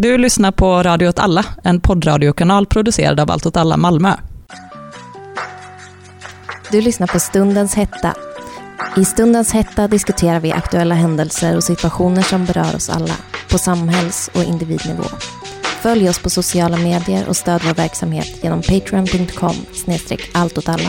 Du lyssnar på Radio åt alla, en poddradiokanal producerad av Allt åt alla Malmö. Du lyssnar på Stundens hetta. I Stundens hetta diskuterar vi aktuella händelser och situationer som berör oss alla, på samhälls och individnivå. Följ oss på sociala medier och stöd vår verksamhet genom patreon.com snedstreck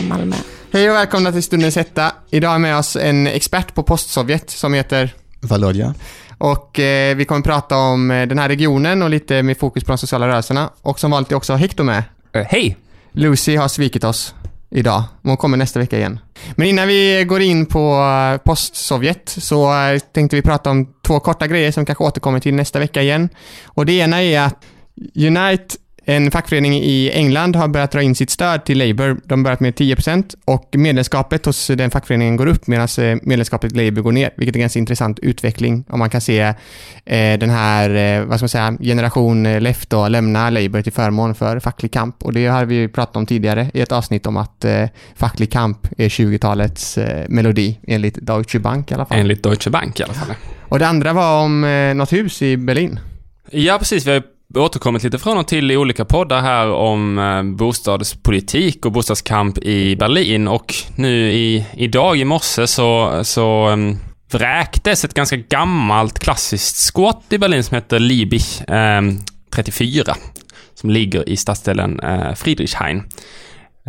Malmö. Hej och välkomna till Stundens hetta. Idag är med oss en expert på postsovjet som heter Valodja. Och eh, vi kommer prata om eh, den här regionen och lite med fokus på de sociala rörelserna. Och som vanligt också Hector med. Uh, Hej! Lucy har svikit oss idag. Hon kommer nästa vecka igen. Men innan vi går in på eh, postsovjet så tänkte vi prata om två korta grejer som kanske återkommer till nästa vecka igen. Och det ena är att Unite en fackförening i England har börjat dra in sitt stöd till Labour. De har börjat med 10% och medlemskapet hos den fackföreningen går upp medan eh, medlemskapet i Labour går ner, vilket är en ganska intressant utveckling om man kan se eh, den här, eh, vad ska man säga, generation left då lämna Labour till förmån för facklig kamp och det har vi pratat om tidigare i ett avsnitt om att eh, facklig kamp är 20-talets eh, melodi enligt Deutsche Bank i alla fall. Enligt Deutsche Bank i alla fall. Och det andra var om eh, något hus i Berlin. Ja, precis. Vi har återkommit lite från och till i olika poddar här om eh, bostadspolitik och bostadskamp i Berlin och nu i, idag i morse så, så um, vräktes ett ganska gammalt klassiskt skott i Berlin som heter Liebig ehm, um, 34 som ligger i stadsdelen uh, Friedrichshain.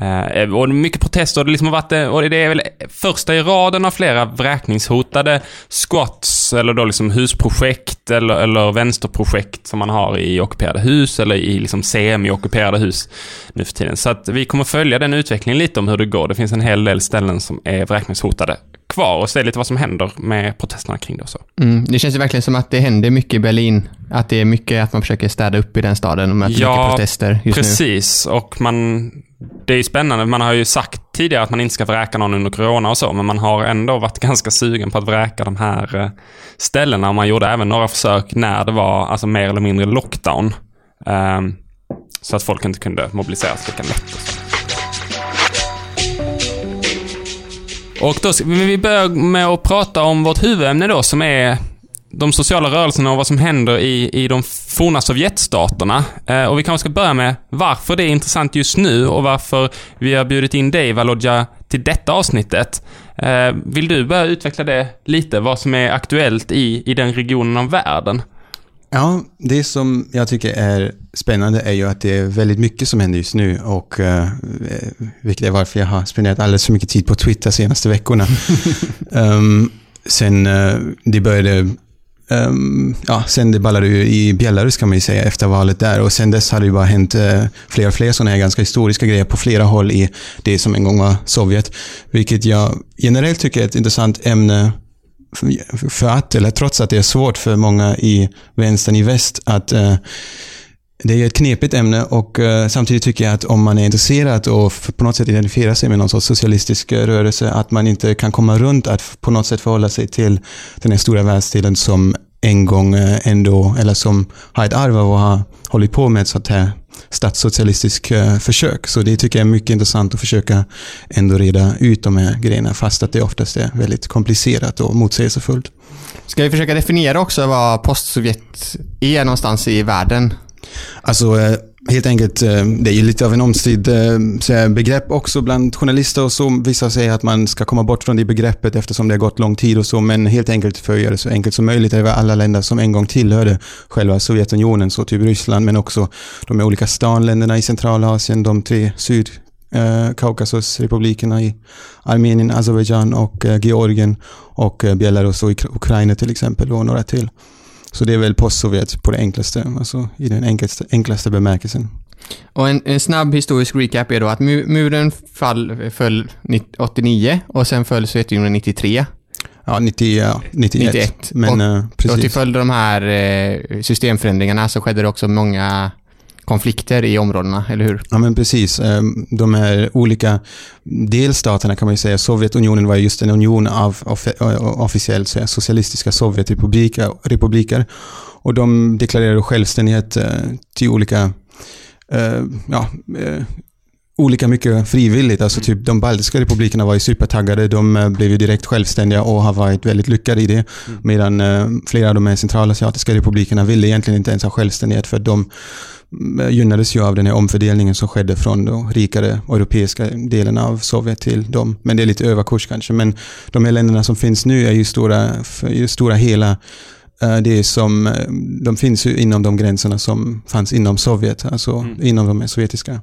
Uh, och mycket protester, det liksom har varit, och det är väl första i raden av flera vräkningshotade squats, eller då liksom husprojekt, eller, eller vänsterprojekt som man har i ockuperade hus, eller i liksom semi-ockuperade hus nu för tiden. Så att vi kommer följa den utvecklingen lite om hur det går. Det finns en hel del ställen som är vräkningshotade kvar och se lite vad som händer med protesterna kring det och så. Mm, det känns ju verkligen som att det händer mycket i Berlin. Att det är mycket att man försöker städa upp i den staden och möter ja, mycket protester just precis. nu. precis. Och man det är ju spännande. Man har ju sagt tidigare att man inte ska vräka någon under corona och så, men man har ändå varit ganska sugen på att vräka de här eh, ställena. Och man gjorde även några försök när det var alltså mer eller mindre lockdown. Um, så att folk inte kunde mobiliseras lika lätt. Och, och då, vi börjar med att prata om vårt huvudämne då, som är de sociala rörelserna och vad som händer i, i de forna Sovjetstaterna. Eh, och vi kanske ska börja med varför det är intressant just nu och varför vi har bjudit in dig, Valodja, till detta avsnittet. Eh, vill du börja utveckla det lite, vad som är aktuellt i, i den regionen av världen? Ja, det som jag tycker är spännande är ju att det är väldigt mycket som händer just nu och uh, vilket är varför jag har spenderat alldeles för mycket tid på Twitter de senaste veckorna. um, sen uh, det började Um, ja, sen det ballade ju i Belarus kan man ju säga efter valet där och sen dess har det ju bara hänt uh, fler och fler sådana här ganska historiska grejer på flera håll i det som en gång var Sovjet. Vilket jag generellt tycker är ett intressant ämne för, att, eller trots att det är svårt för många i vänstern i väst att uh, det är ett knepigt ämne och eh, samtidigt tycker jag att om man är intresserad och på något sätt identifierar sig med någon sorts socialistisk eh, rörelse, att man inte kan komma runt att på något sätt förhålla sig till den här stora världsdelen som en gång eh, ändå, eller som har ett arv av att ha hållit på med ett sånt här statssocialistiskt försök. Så det tycker jag är mycket intressant att försöka ändå reda ut de här grejerna, fast att det oftast är väldigt komplicerat och motsägelsefullt. Ska vi försöka definiera också vad postsovjet är någonstans i världen? Alltså, eh, helt enkelt, eh, det är ju lite av en omstridd eh, begrepp också bland journalister och så. Vissa säger att man ska komma bort från det begreppet eftersom det har gått lång tid och så, men helt enkelt för att göra det så enkelt som möjligt det var alla länder som en gång tillhörde själva Sovjetunionen, så typ Ryssland, men också de olika stanländerna i Centralasien, de tre syd Kaukasusrepublikerna i Armenien, Azerbajdzjan och Georgien och Belarus och Ukraina till exempel och några till. Så det är väl postsovjet på det enklaste, alltså i den enklaste, enklaste bemärkelsen. Och en, en, snabb historisk recap är då att muren fall, föll 89 och sen föll Sovjetunionen 93. Ja, 90, ja 91. 91. Men, och, uh, precis. och till följd av de här eh, systemförändringarna så skedde det också många konflikter i områdena, eller hur? Ja, men precis. Ehm, de här olika delstaterna kan man ju säga. Sovjetunionen var just en union av officiellt socialistiska Sovjetrepubliker. Och de deklarerade självständighet eh, till olika eh, ja, eh, olika mycket frivilligt. Alltså typ de baltiska republikerna var ju supertaggade. De blev ju direkt självständiga och har varit väldigt lyckade i det. Medan eh, flera av de centralasiatiska republikerna ville egentligen inte ens ha självständighet för de mm, gynnades ju av den här omfördelningen som skedde från de rikare europeiska delarna av Sovjet till dem. Men det är lite överkurs kanske. Men de här länderna som finns nu är ju stora, i stora hela eh, det som, eh, de finns ju inom de gränserna som fanns inom Sovjet, alltså Mm. inom de sovjetiska.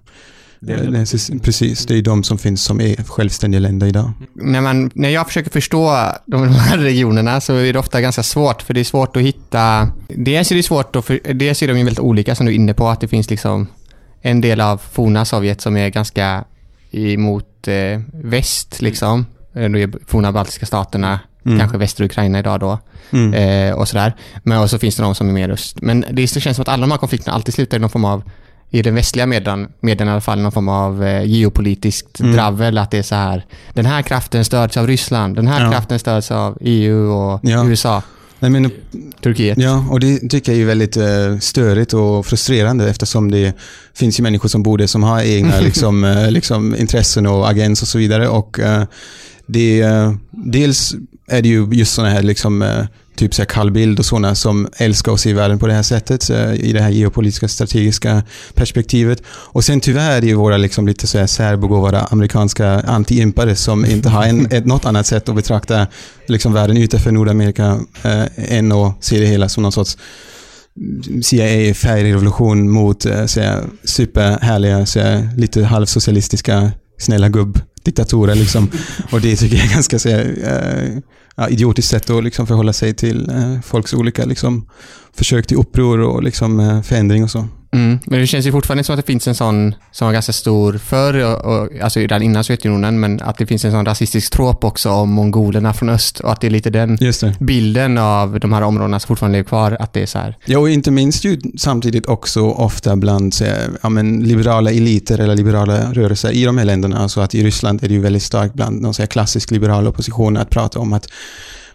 Det är Eh, är- Precis, det är de som finns som är självständiga länder idag. när, man, när jag försöker förstå de här regionerna så är det ofta ganska svårt, för det är svårt att hitta... Dels är det svårt att... För, dels är de ju väldigt olika, som du är inne på, att det finns liksom en del av forna Sovjet som är ganska emot eh, väst, liksom. Eh, De forna baltiska staterna, Mm. kanske västra Ukraina idag då, Mm. eh, och sådär. Men och så finns det de som är mer öst. Men det känns som att alla de här konflikterna alltid slutar i någon form av i den västliga medien, medien i alla fall, någon form av eh, geopolitiskt Mm. dravel. Att det är så här, den här kraften stöds av Ryssland, den här Ja. kraften stöds av EU och Ja. USA, Nej, men, Turkiet. ja, och det tycker jag är väldigt eh, störigt och frustrerande eftersom det finns ju människor som bor där som har egna liksom, eh, liksom, intressen och agens och så vidare. Och, eh, det, eh, dels är det ju just sådana här liksom, eh, typ så här Carl Bildt och sådana som älskar att se världen på det här sättet i det här geopolitiska strategiska perspektivet. Och sen tyvärr är det ju våra liksom lite så här särbegåvade amerikanska anti-impare som inte har en, ett, något annat sätt att betrakta liksom världen utanför Nordamerika eh, än att se det hela som någon sorts CIA-färgrevolution mot eh, så här, superhärliga, så här, lite halvsocialistiska snälla gubb-diktatorer. Liksom. Och det tycker jag är ganska så här, eh, ja, idiotiskt sätt att liksom förhålla sig till eh, folks olika liksom, försök till uppror och liksom, eh, förändring och så. Mm. Men det känns ju fortfarande som att det finns en sån som var ganska stor förr, och, och, alltså redan innan Sovjetunionen, men att det finns en sån rasistisk trop också om mongolerna från öst och att det är lite den bilden av de här områdena som fortfarande lever kvar, att det är så här. Ja, och inte minst ju samtidigt också ofta bland här, ja, men, liberala eliter eller liberala rörelser i de här länderna. Alltså att i Ryssland är det ju väldigt starkt bland någon så här klassisk liberal opposition att prata om att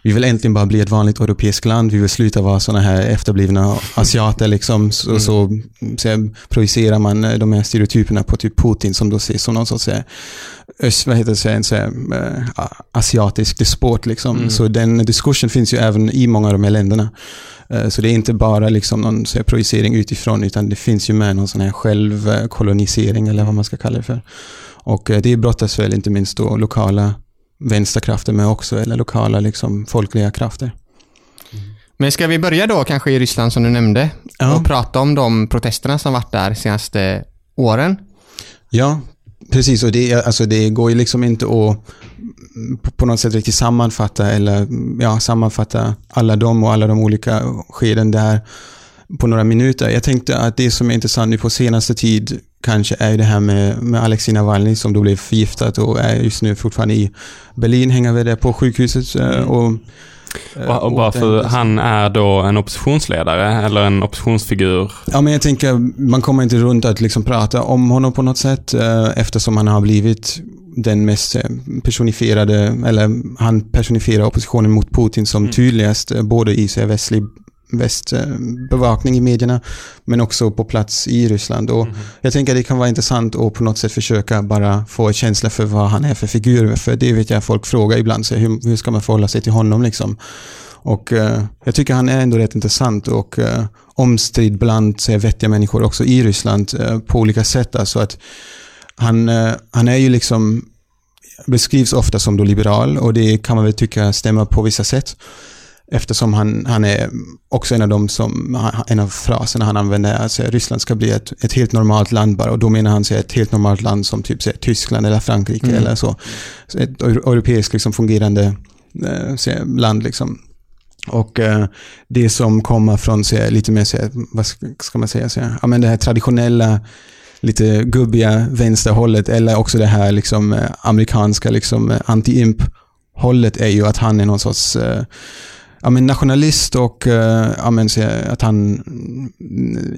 vi vill äntligen bara bli ett vanligt europeiskt land. Vi vill sluta vara sådana här efterblivna asiater. Liksom. Så, Mm. så, så projicerar man eh, de här stereotyperna på typ Putin som då ses som någon sorts så här, öst, vad heter det, en så här, eh, asiatisk despot. Liksom. Mm. Så den diskursen finns ju även i många av de här länderna. Eh, Så det är inte bara liksom någon så här projicering utifrån, utan det finns ju med någon sån här självkolonisering, eller vad man ska kalla det för. Och eh, det brottas väl inte minst då lokala vänsterkrafter med också, eller lokala liksom folkliga krafter. Men ska vi börja då kanske i Ryssland som du nämnde Ja. och prata om de protesterna som varit där senaste åren? Ja, precis. Och det, alltså det går ju liksom inte att på- något sätt riktigt sammanfatta eller ja, sammanfatta alla de och alla de olika skeden där på några minuter. Jag tänkte att det som är intressant nu på senaste tid kanske är det här med, med Alexei Navalny som då blev förgiftad och är just nu fortfarande i Berlin, hänger väl där på sjukhuset. eh, Mm. Och, eh, Och, och bara för han är då en oppositionsledare eller en oppositionsfigur. Ja, men jag tänker, man kommer inte runt att liksom prata om honom på något sätt eh, eftersom han har blivit den mest eh, personifierade, eller han personifierar oppositionen mot Putin som Mm. tydligast, eh, både i västlig västbevakning i medierna, men också på plats i Ryssland. Och Mm. jag tänker att det kan vara intressant att på något sätt försöka bara få en känsla för vad han är för figur. För det vet jag folk frågar ibland, så hur, hur ska man förhålla sig till honom liksom? Och eh, jag tycker han är ändå rätt intressant och eh, omstridd bland så här, vettiga människor också i Ryssland eh, på olika sätt. Alltså att han, eh, han är ju liksom, beskrivs ofta som då liberal och det kan man väl tycka stämmer på vissa sätt. Eftersom han, han är också en av de som, en av fraserna han använder att Ryssland ska bli ett, ett helt normalt land bara och då menar han sig ett helt normalt land som typ här, Tyskland eller Frankrike Mm. eller så. så ett eu- europeiskt liksom fungerande eh, land liksom. Och eh, det som kommer från så lite mer, så vad ska, man säga, så ja, men det här traditionella lite gubbiga vänsterhållet eller också det här liksom eh, amerikanska liksom eh, anti-imp hållet är ju att han är någon sorts eh, ja, men nationalist och eh, ja, men, att han...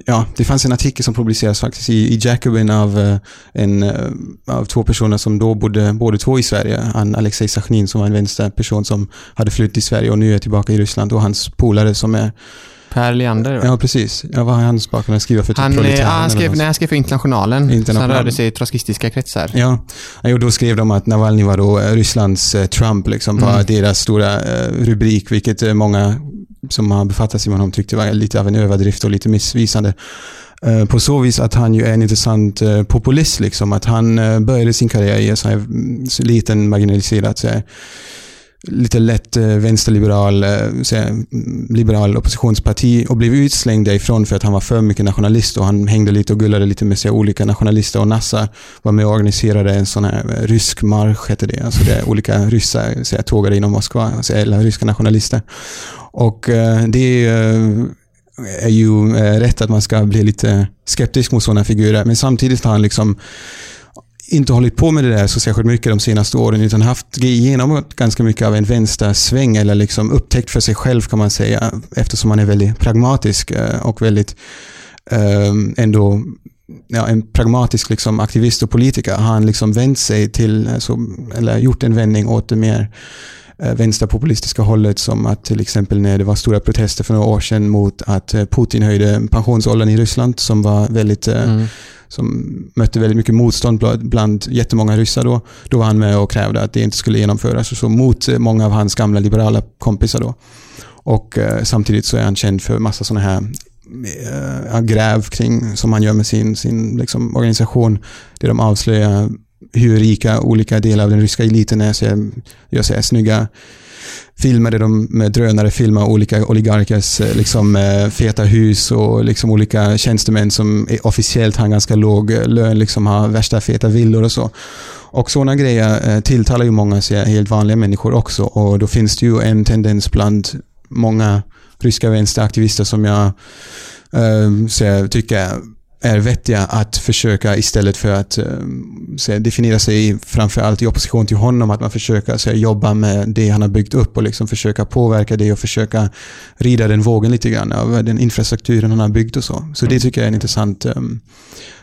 Ja, det fanns en artikel som publicerades faktiskt i, i Jacobin av, eh, en, eh, av två personer som då bodde båda två i Sverige. Han Alexej Sachnin som var en vänsterperson som hade flytt till Sverige och nu är tillbaka i Ryssland och hans polare som är Per Leander. Ja, precis. Ja, vad har? Han skriver för typ Han, ja, han, skrev, nej, han skrev för Internationalen, så han Internationalen. rörde sig i trotskistiska kretsar. Ja, och då skrev de att Navalny var då eh, Rysslands eh, Trump, liksom, var Mm. deras stora eh, rubrik, vilket många som har befattat sig med honom tyckte var lite av en överdrift och lite missvisande. På så vis att han ju är en intressant populist, liksom, att han började sin karriär i en sån här mm, liten marginaliserad, så här, lite lätt eh, vänsterliberal eh, liberal oppositionsparti och blev utslängd därifrån för att han var för mycket nationalist och han hängde lite och gullade lite med sig olika nationalister och Nassa var med och organiserade en sån här eh, rysk marsch, heter det. Alltså det är olika ryssar så tågade inom Moskva, alltså eller ryska nationalister. Och det är ju rätt att man ska bli lite skeptisk mot sådana figurer, men samtidigt har han liksom inte hållit på med det där så särskilt mycket de senaste åren utan haft genomgått ganska mycket av en vänstersväng eller liksom upptäckt för sig själv kan man säga eftersom man är väldigt pragmatisk eh, och väldigt eh, ändå ja, en pragmatisk liksom, aktivist och politiker har han liksom vänt sig till, alltså, eller gjort en vändning åt det mer eh, vänsterpopulistiska hållet som att till exempel när det var stora protester för några år sedan mot att Putin höjde pensionsåldern i Ryssland som var väldigt Mm som mötte väldigt mycket motstånd bland, bland jättemånga ryssar då. Då var han med och krävde att det inte skulle genomföras och så mot eh, många av hans gamla liberala kompisar då. Och eh, samtidigt så är han känd för massa sådana här eh, gräv kring, som han gör med sin, sin liksom, organisation, där de avslöjar hur rika olika delar av den ryska eliten är. Så jag gör så snygga filmer där de med drönare filmar olika oligarkers eh, liksom, eh, feta hus och liksom olika tjänstemän som är officiellt har en ganska låg eh, lön, liksom har värsta feta villor och så. Och sådana grejer tilltalar ju många så helt vanliga människor också och då finns det ju en tendens bland många ryska vänsteraktivister som jag äh, så jag tycker är vettiga att försöka istället för att ehm, här, definiera sig framförallt i opposition till honom, att man försöker så här, jobba med det han har byggt upp och liksom försöka påverka det och försöka rida den vågen lite grann av den infrastrukturen han har byggt och så. Så det tycker jag är en intressant eh,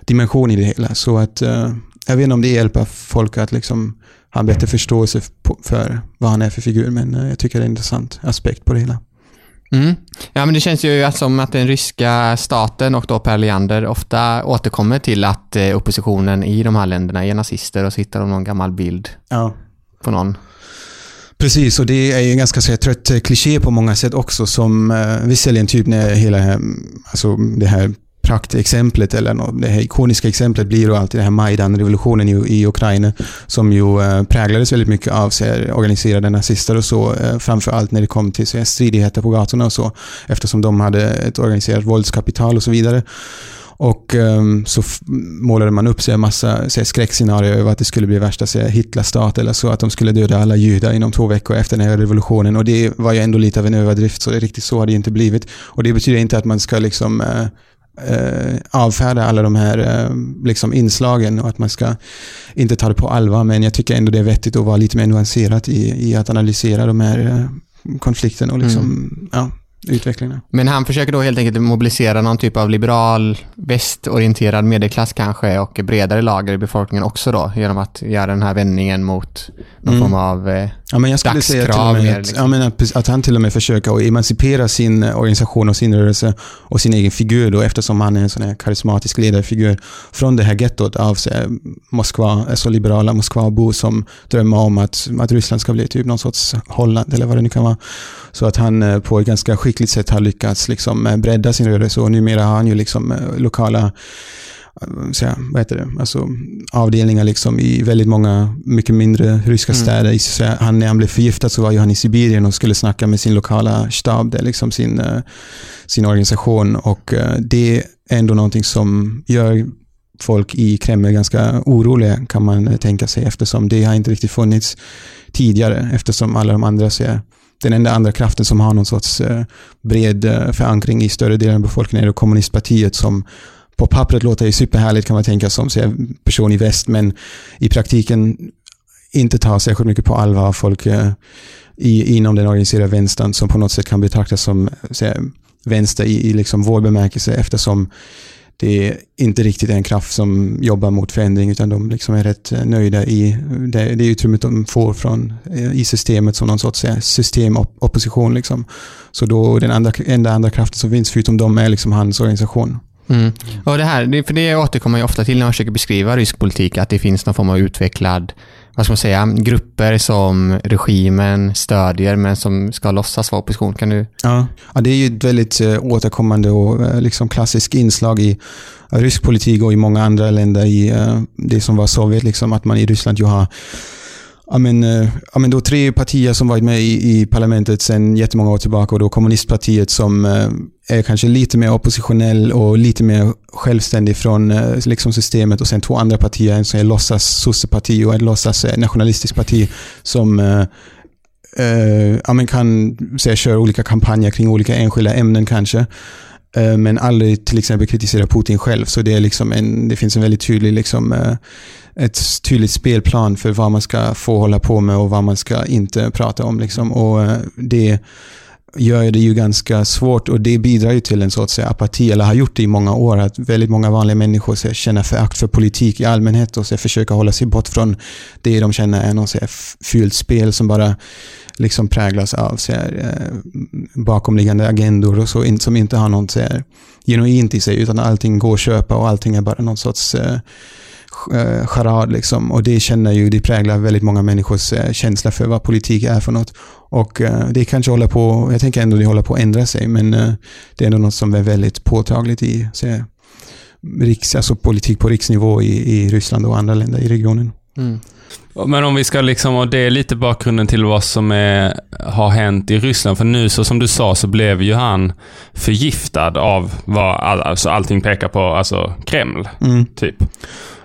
dimension i det hela. Så att eh, jag vet inte om det hjälper folk att liksom ha en bättre förståelse för vad han är för figur, men eh, jag tycker det är en intressant aspekt på det hela. Mm. Ja, men det känns ju att som att den ryska staten och då Per Leander ofta återkommer till att eh, oppositionen i de här länderna är nazister och så hittar de någon gammal bild Ja. på någon. Precis, och det är ju en ganska så här, trött eh, kliché på många sätt också som eh, visserligen typ när hela alltså, det här praktexemplet eller det här ikoniska exemplet blir ju alltid den här Majdan-revolutionen i, i Ukraina som ju eh, präglades väldigt mycket av så här, organiserade nazister och så, eh, framförallt när det kom till så här, stridigheter på gatorna och så, eftersom de hade ett organiserat våldskapital och så vidare. Och um, så målade man upp sig en massa så här, skräckscenarier över att det skulle bli värsta så här, Hitlerstat eller så, att de skulle döda alla judar inom två veckor efter den här revolutionen. Och det var ju ändå lite av en överdrift, så riktigt så har det inte blivit. Och det betyder inte att man ska liksom uh, eh, avfärda alla de här eh, liksom inslagen och att man ska inte ta det på allvar. Men jag tycker ändå det är vettigt att vara lite mer nuanserat i, i att analysera de här eh, konflikterna och liksom, ja, utvecklingen. Men han försöker då helt enkelt mobilisera någon typ av liberal, västorienterad medelklass kanske och bredare lager i befolkningen också då genom att göra den här vändningen mot någon Mm. form av eh, Ja, men jag skulle säga till och med att, liksom. ja, men att, att han till och med försöker att emancipera sin eh, organisation och sin rörelse och sin egen figur då, eftersom han är en sån här karismatisk ledarfigur från det här gettot av så här, Moskva, alltså liberala Moskvabo som drömmer om att, att Ryssland ska bli typ någon sorts Holland eller vad det nu kan vara. Så att han eh, på ett ganska skickligt sätt har lyckats liksom eh, bredda sin rörelse och numera har han ju liksom eh, lokala eh, så här, vad heter det, alltså avdelningar liksom i väldigt många, mycket mindre ryska Mm. städer. Så han, när han blev förgiftad så var ju han i Sibirien och skulle snacka med sin lokala stab, där, liksom sin, sin organisation. Och det är ändå någonting som gör folk i Kreml ganska oroliga kan man tänka sig eftersom det har inte riktigt funnits tidigare eftersom alla de andra ser den enda andra kraften som har någon sorts eh, bred eh, förankring i större delen av befolkningen. Är kommunistpartiet som på pappret låter ju superhärligt kan man tänka som en person i väst men i praktiken inte tar särskilt mycket på allvar av folk eh, i, inom den organiserade vänstern som på något sätt kan betraktas som här, vänster i, i liksom vår bemärkelse eftersom det är inte riktigt en kraft som jobbar mot förändring utan de liksom är rätt eh, nöjda i det, det utrymmet de får från, eh, i systemet som någon sorts eh, systemopposition. Liksom. Så då den andra, enda andra kraften som finns förutom dem är liksom hans organisation. Mm. Och det här, för det återkommer jag ofta till när man försöker beskriva rysk politik, att det finns någon form av utvecklad, vad ska man säga, grupper som regimen stödjer men som ska låtsas vara opposition. Kan du? Ja, ja det är ju ett väldigt eh, återkommande och eh, liksom klassiskt inslag i eh, rysk politik och i många andra länder i det som var Sovjet, liksom, att man i Ryssland ju har Ja men, ja men då tre partier som varit med i, i parlamentet sedan jättemånga år tillbaka och då kommunistpartiet som är kanske lite mer oppositionell och lite mer självständig från eh, liksom systemet och sen två andra partier, en som är låtsas sosseparti och en låtsas eh, nationalistiskt parti som eh, eh, ja, men kan säga, köra olika kampanjer kring olika enskilda ämnen kanske. Eh, men aldrig till exempel kritisera Putin själv. Så det, är liksom en, det finns en väldigt tydlig liksom, eh, ett tydligt spelplan för vad man ska få hålla på med och vad man ska inte prata om. Liksom. Och eh, det gör det ju ganska svårt och det bidrar ju till en sorts apati, eller har gjort det i många år, att väldigt många vanliga människor så, känner förakt för politik i allmänhet och så, försöker hålla sig bort från det de känner är något fult spel som bara liksom präglas av så eh, bakomliggande agendor och så, som inte har något så genuint i sig, utan allting går att köpa och allting är bara någon sorts eh, eh, eh, charad. Liksom. Och det känner ju, det präglar väldigt många människors eh, känsla för vad politik är för något. Och eh, det kanske håller på, jag tänker ändå det håller på att ändra sig, men eh, det är ändå något som är väldigt påtagligt i så, riks, alltså politik på riksnivå i, i Ryssland och andra länder i regionen. Mm. Men om vi ska liksom, och det är lite bakgrunden till vad som är, har hänt i Ryssland. För nu, så som du sa, så blev ju han förgiftad av vad all, alltså allting pekar på, alltså Kreml. Mm. Typ.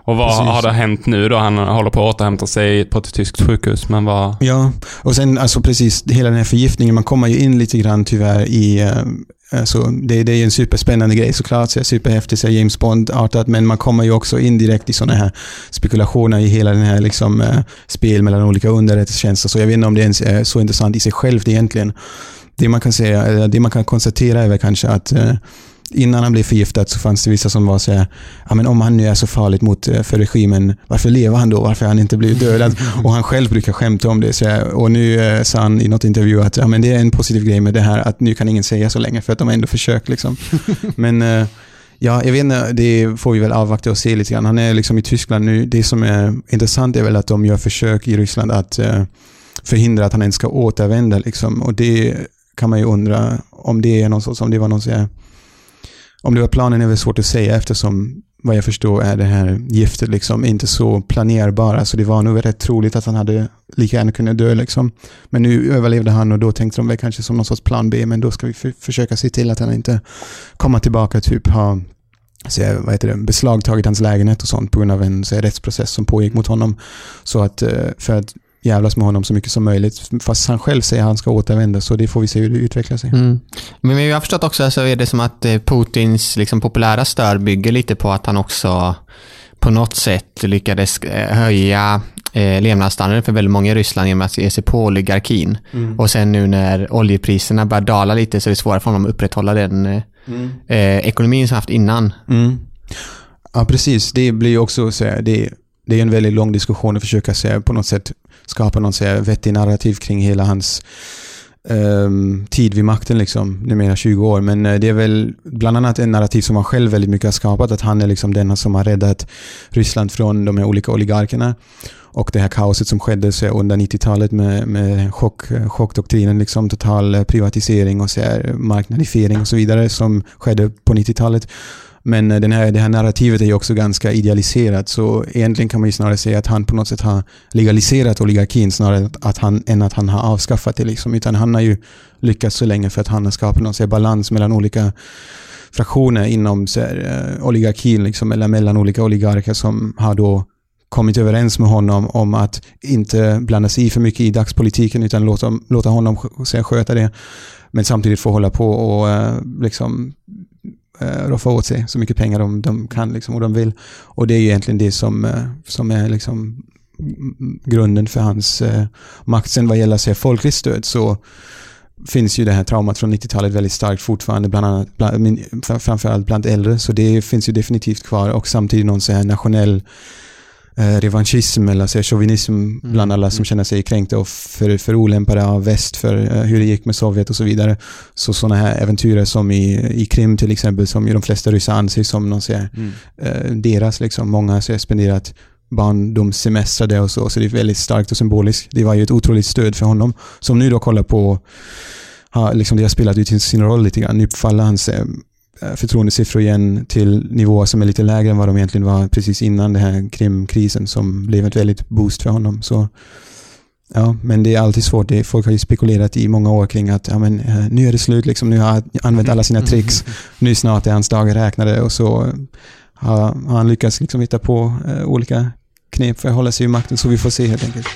Och vad Precis. har det hänt nu då? Han håller på att återhämta sig på ett tyskt sjukhus, men vad... Ja, och sen alltså precis hela den här förgiftningen, man kommer ju in lite grann tyvärr i uh, Alltså, det, det är en superspännande grej såklart, så superhäftigt, så James Bond-artat, men man kommer ju också in direkt i sådana här spekulationer i hela den här liksom, uh, spel mellan olika underrättelsetjänster, så jag vet inte om det ens är så intressant i sig självt egentligen. Det man kan säga, det man kan konstatera är väl kanske att uh, innan han blev förgiftad så fanns det vissa som var så här, ja men om han nu är så farligt mot, eh, för regimen, varför lever han då? Varför har han inte blivit dödad? Och han själv brukar skämta om det. Så här, och nu eh, sa han i något intervju att ja, men det är en positiv grej med det här att nu kan ingen säga så länge för att de har ändå försökt. Liksom. Men eh, Ja, jag vet inte, det får vi väl avvakta och se lite grann. Han är liksom i Tyskland nu. Det som är intressant är väl att de gör försök i Ryssland att förhindra att han ens ska återvända. Liksom. Och det kan man ju undra om det är någon sorts, om det var någon så om det var planen är väl svårt att säga eftersom vad jag förstår är det här giftet liksom inte så planerbara. Så det var nog rätt troligt att han hade lika gärna kunnat dö. Liksom. Men nu överlevde han och då tänkte de väl kanske som någon sorts plan B. Men då ska vi för försöka se till att han inte kommer tillbaka typ ha så, vad heter det, beslagtagit hans lägenhet och sånt på grund av en så, rättsprocess som pågick mot honom. Så att eh, för att jävlas med honom så mycket som möjligt. Fast han själv säger att han ska återvända, så det får vi se hur det utvecklar sig. Mm. Men jag har förstått också så är det som att eh, Putins liksom, populära stöd bygger lite på att han också på något sätt lyckades eh, höja eh, levnadsstandarden för väldigt många i Ryssland genom att ge sig på oligarkin. Mm. Och sen nu när oljepriserna börjar dala lite så är det svårare för honom att upprätthålla den eh, mm. eh, ekonomin som haft innan. Mm. Ja, precis. Det blir ju också så här, det, det är en väldigt lång diskussion att försöka se på något sätt skapa någon se, vettig narrativ kring hela hans um, tid vid makten, liksom, numera 20 år. Men uh, det är väl bland annat en narrativ som han själv väldigt mycket har skapat, att han är liksom den som har räddat Ryssland från de här olika oligarkerna. Och det här kaoset som skedde så under 90-talet med, med chock, chockdoktrinen, liksom total eh, privatisering och så här, och så vidare som skedde på 90-talet. Men eh, den här, det här narrativet är ju också ganska idealiserat, så egentligen kan man ju snarare säga att han på något sätt har legaliserat oligarkin snarare att han, än att han har avskaffat det. Liksom. Utan han har ju lyckats så länge för att han har skapat någon säga, balans mellan olika fraktioner inom så här, eh, oligarkin, liksom, eller mellan olika oligarker som har då kommit överens med honom om att inte blanda sig i för mycket i dagspolitiken utan låta, låta honom sköta det. Men samtidigt få hålla på och eh, liksom eh, roffa åt sig så mycket pengar de, de kan liksom, och de vill. Och det är egentligen det som, eh, som är liksom grunden för hans eh, makt. Sen vad gäller sig folkligt stöd så finns ju det här traumat från 90-talet väldigt starkt fortfarande, bland annat, bland, framförallt bland äldre. Så det finns ju definitivt kvar och samtidigt någon så här nationell revanschism eller så chauvinism bland alla som känner sig kränkta och för, för olämpade av väst för eh, hur det gick med Sovjet och så vidare. Så sådana här äventyrer som i, i Krim till exempel, som ju de flesta ryssar anser som någon här, Mm. eh, deras. Liksom. Många har spenderat barndomssemestrar där och så, så det är väldigt starkt och symboliskt. Det var ju ett otroligt stöd för honom. Som nu då kollar på, har, liksom det har spelat ut sin roll lite grann. Nu faller hans eh, förtroendesiffror igen till nivåer som är lite lägre än vad de egentligen var precis innan den här Krimkrisen som blev ett väldigt boost för honom. Så Ja, men det är alltid svårt. Det, folk har ju spekulerat i många år kring att ja, men, eh, nu är det slut, liksom. nu har han använt alla sina tricks, nu snart är hans dagar räknade och så eh, har, har han lyckats liksom hitta på eh, olika knep för att hålla sig i makten, så vi får se helt enkelt.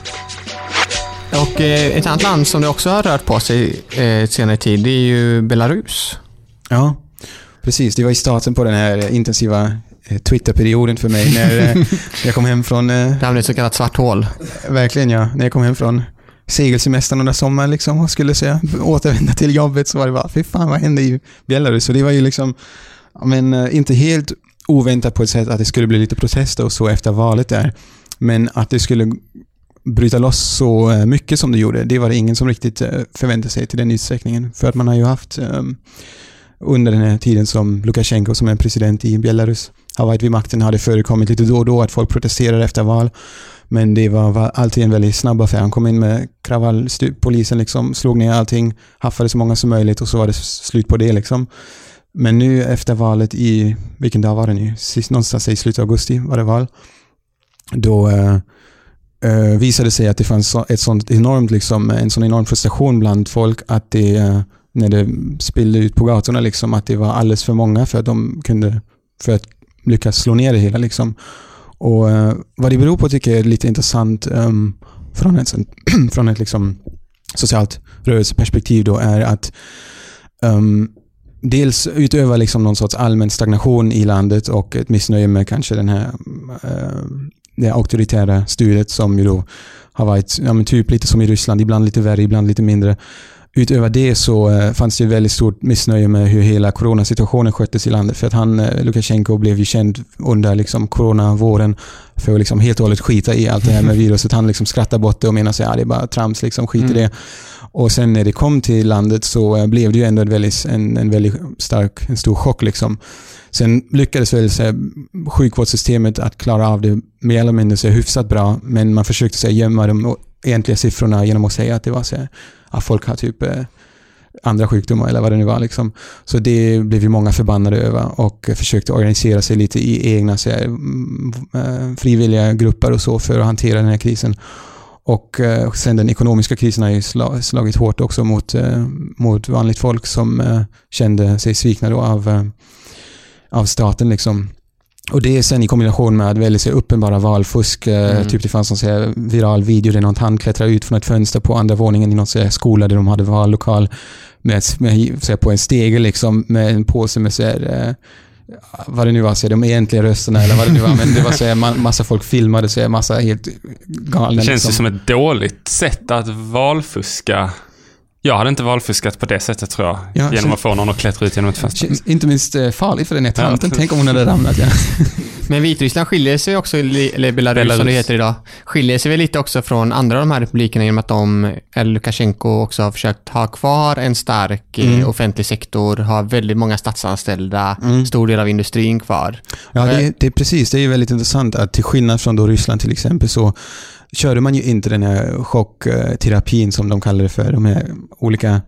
Och eh, ett annat land som det också har rört på sig eh, senare tid, det är ju Belarus. Ja, precis. Det var i starten på den här eh, intensiva eh, Twitter-perioden för mig när eh, jag kom hem från, Det hamnade i ett så kallat svart hål. verkligen ja, när jag kom hem från segelsemestern under sommaren liksom och skulle säga, återvända till jobbet så var det bara, fy fan vad hände i Belarus? Så det var ju liksom, men inte helt oväntat på ett sätt att det skulle bli lite protester och så efter valet där. Men att det skulle bryta loss så mycket som det gjorde, det var det ingen som riktigt förväntade sig till den utsträckningen. För att man har ju haft ehm, under den här tiden som Lukasjenko som är president i Belarus har varit vid makten har det förekommit lite då och då att folk protesterar efter val. Men det var, var alltid en väldigt snabb affär. Han kom in med kravall, polisen liksom slog ner allting, haffade så många som möjligt och så var det slut på det liksom. Men nu efter valet i, vilken dag var det nu? Sist, någonstans i slutet av augusti var det val. Då eh, eh, visade det sig att det fanns ett sånt enormt, liksom, en sån enorm frustration bland folk att det, eh, när det spillde ut på gatorna, liksom, att det var alldeles för många för att de kunde, för att lyckas slå ner det hela. Liksom. Och eh, vad det beror på tycker jag är lite intressant um, från ett, från ett liksom, socialt rörelseperspektiv då är att um, dels utöva liksom någon sorts allmän stagnation i landet och ett missnöje med kanske den här uh, det auktoritära styret som ju då har varit ja, men typ lite som i Ryssland, ibland lite värre, ibland lite mindre. Utöver det så eh, fanns det väldigt stort missnöje med hur hela coronasituationen sköttes i landet. För att han, eh, Lukasjenko, blev ju känd under liksom coronavåren för att liksom helt och hållet skita i allt det här med viruset. Han liksom skrattar bort det och menar sig, ja det är bara trams, liksom, skit i Mm. det. Och sen när det kom till landet så eh, blev det ju ändå en väldigt, en, en väldigt stark, en stor chock liksom. Sen lyckades väl så här, sjukvårdssystemet att klara av det mer eller mindre så här, hyfsat bra, men man försökte så här, gömma de egentliga siffrorna genom att säga att det var så här, att folk har typ eh, andra sjukdomar eller vad det nu var. Liksom. Så det blev ju många förbannade över och försökte organisera sig lite i egna så här, eh, frivilliga grupper och så för att hantera den här krisen. Och eh, sen den ekonomiska krisen har ju slagit hårt också mot, eh, mot vanligt folk som eh, kände sig svikna då av, eh, av staten. Liksom. Och det är sen i kombination med att väldigt så uppenbara valfusk. eh, Mm. Typ det fanns så här viral video där någon han klättrar ut från ett fönster på andra våningen i någon så skola där de hade vallokal med, med, så på en stege liksom med en påse med så här, eh, vad det nu var, så de egentliga rösterna eller vad det nu var. Men det var så här, ma- massa folk filmade, så här, massa helt galna. Det känns liksom. ju som ett dåligt sätt att valfuska. Jag hade inte valfuskat på det sättet tror jag. Ja, genom så- att få någon att klättra ut genom ett fönster. Känns inte minst eh, farligt för den här Ja. tanten. Tänk om hon hade ramlat. Ja. Men Vitryssland skiljer sig också, eller Belarus, Belarus. som det heter idag, skiljer sig väl lite också från andra av de här republikerna genom att de, eller Lukasjenko också har försökt ha kvar en stark eh, Mm. offentlig sektor, har väldigt många statsanställda, Mm. stor del av industrin kvar. Ja, Eh. det, det är precis. Det är ju väldigt intressant att till skillnad från då Ryssland till exempel så körde man ju inte den här chockterapin eh, som de kallar det för. De här olika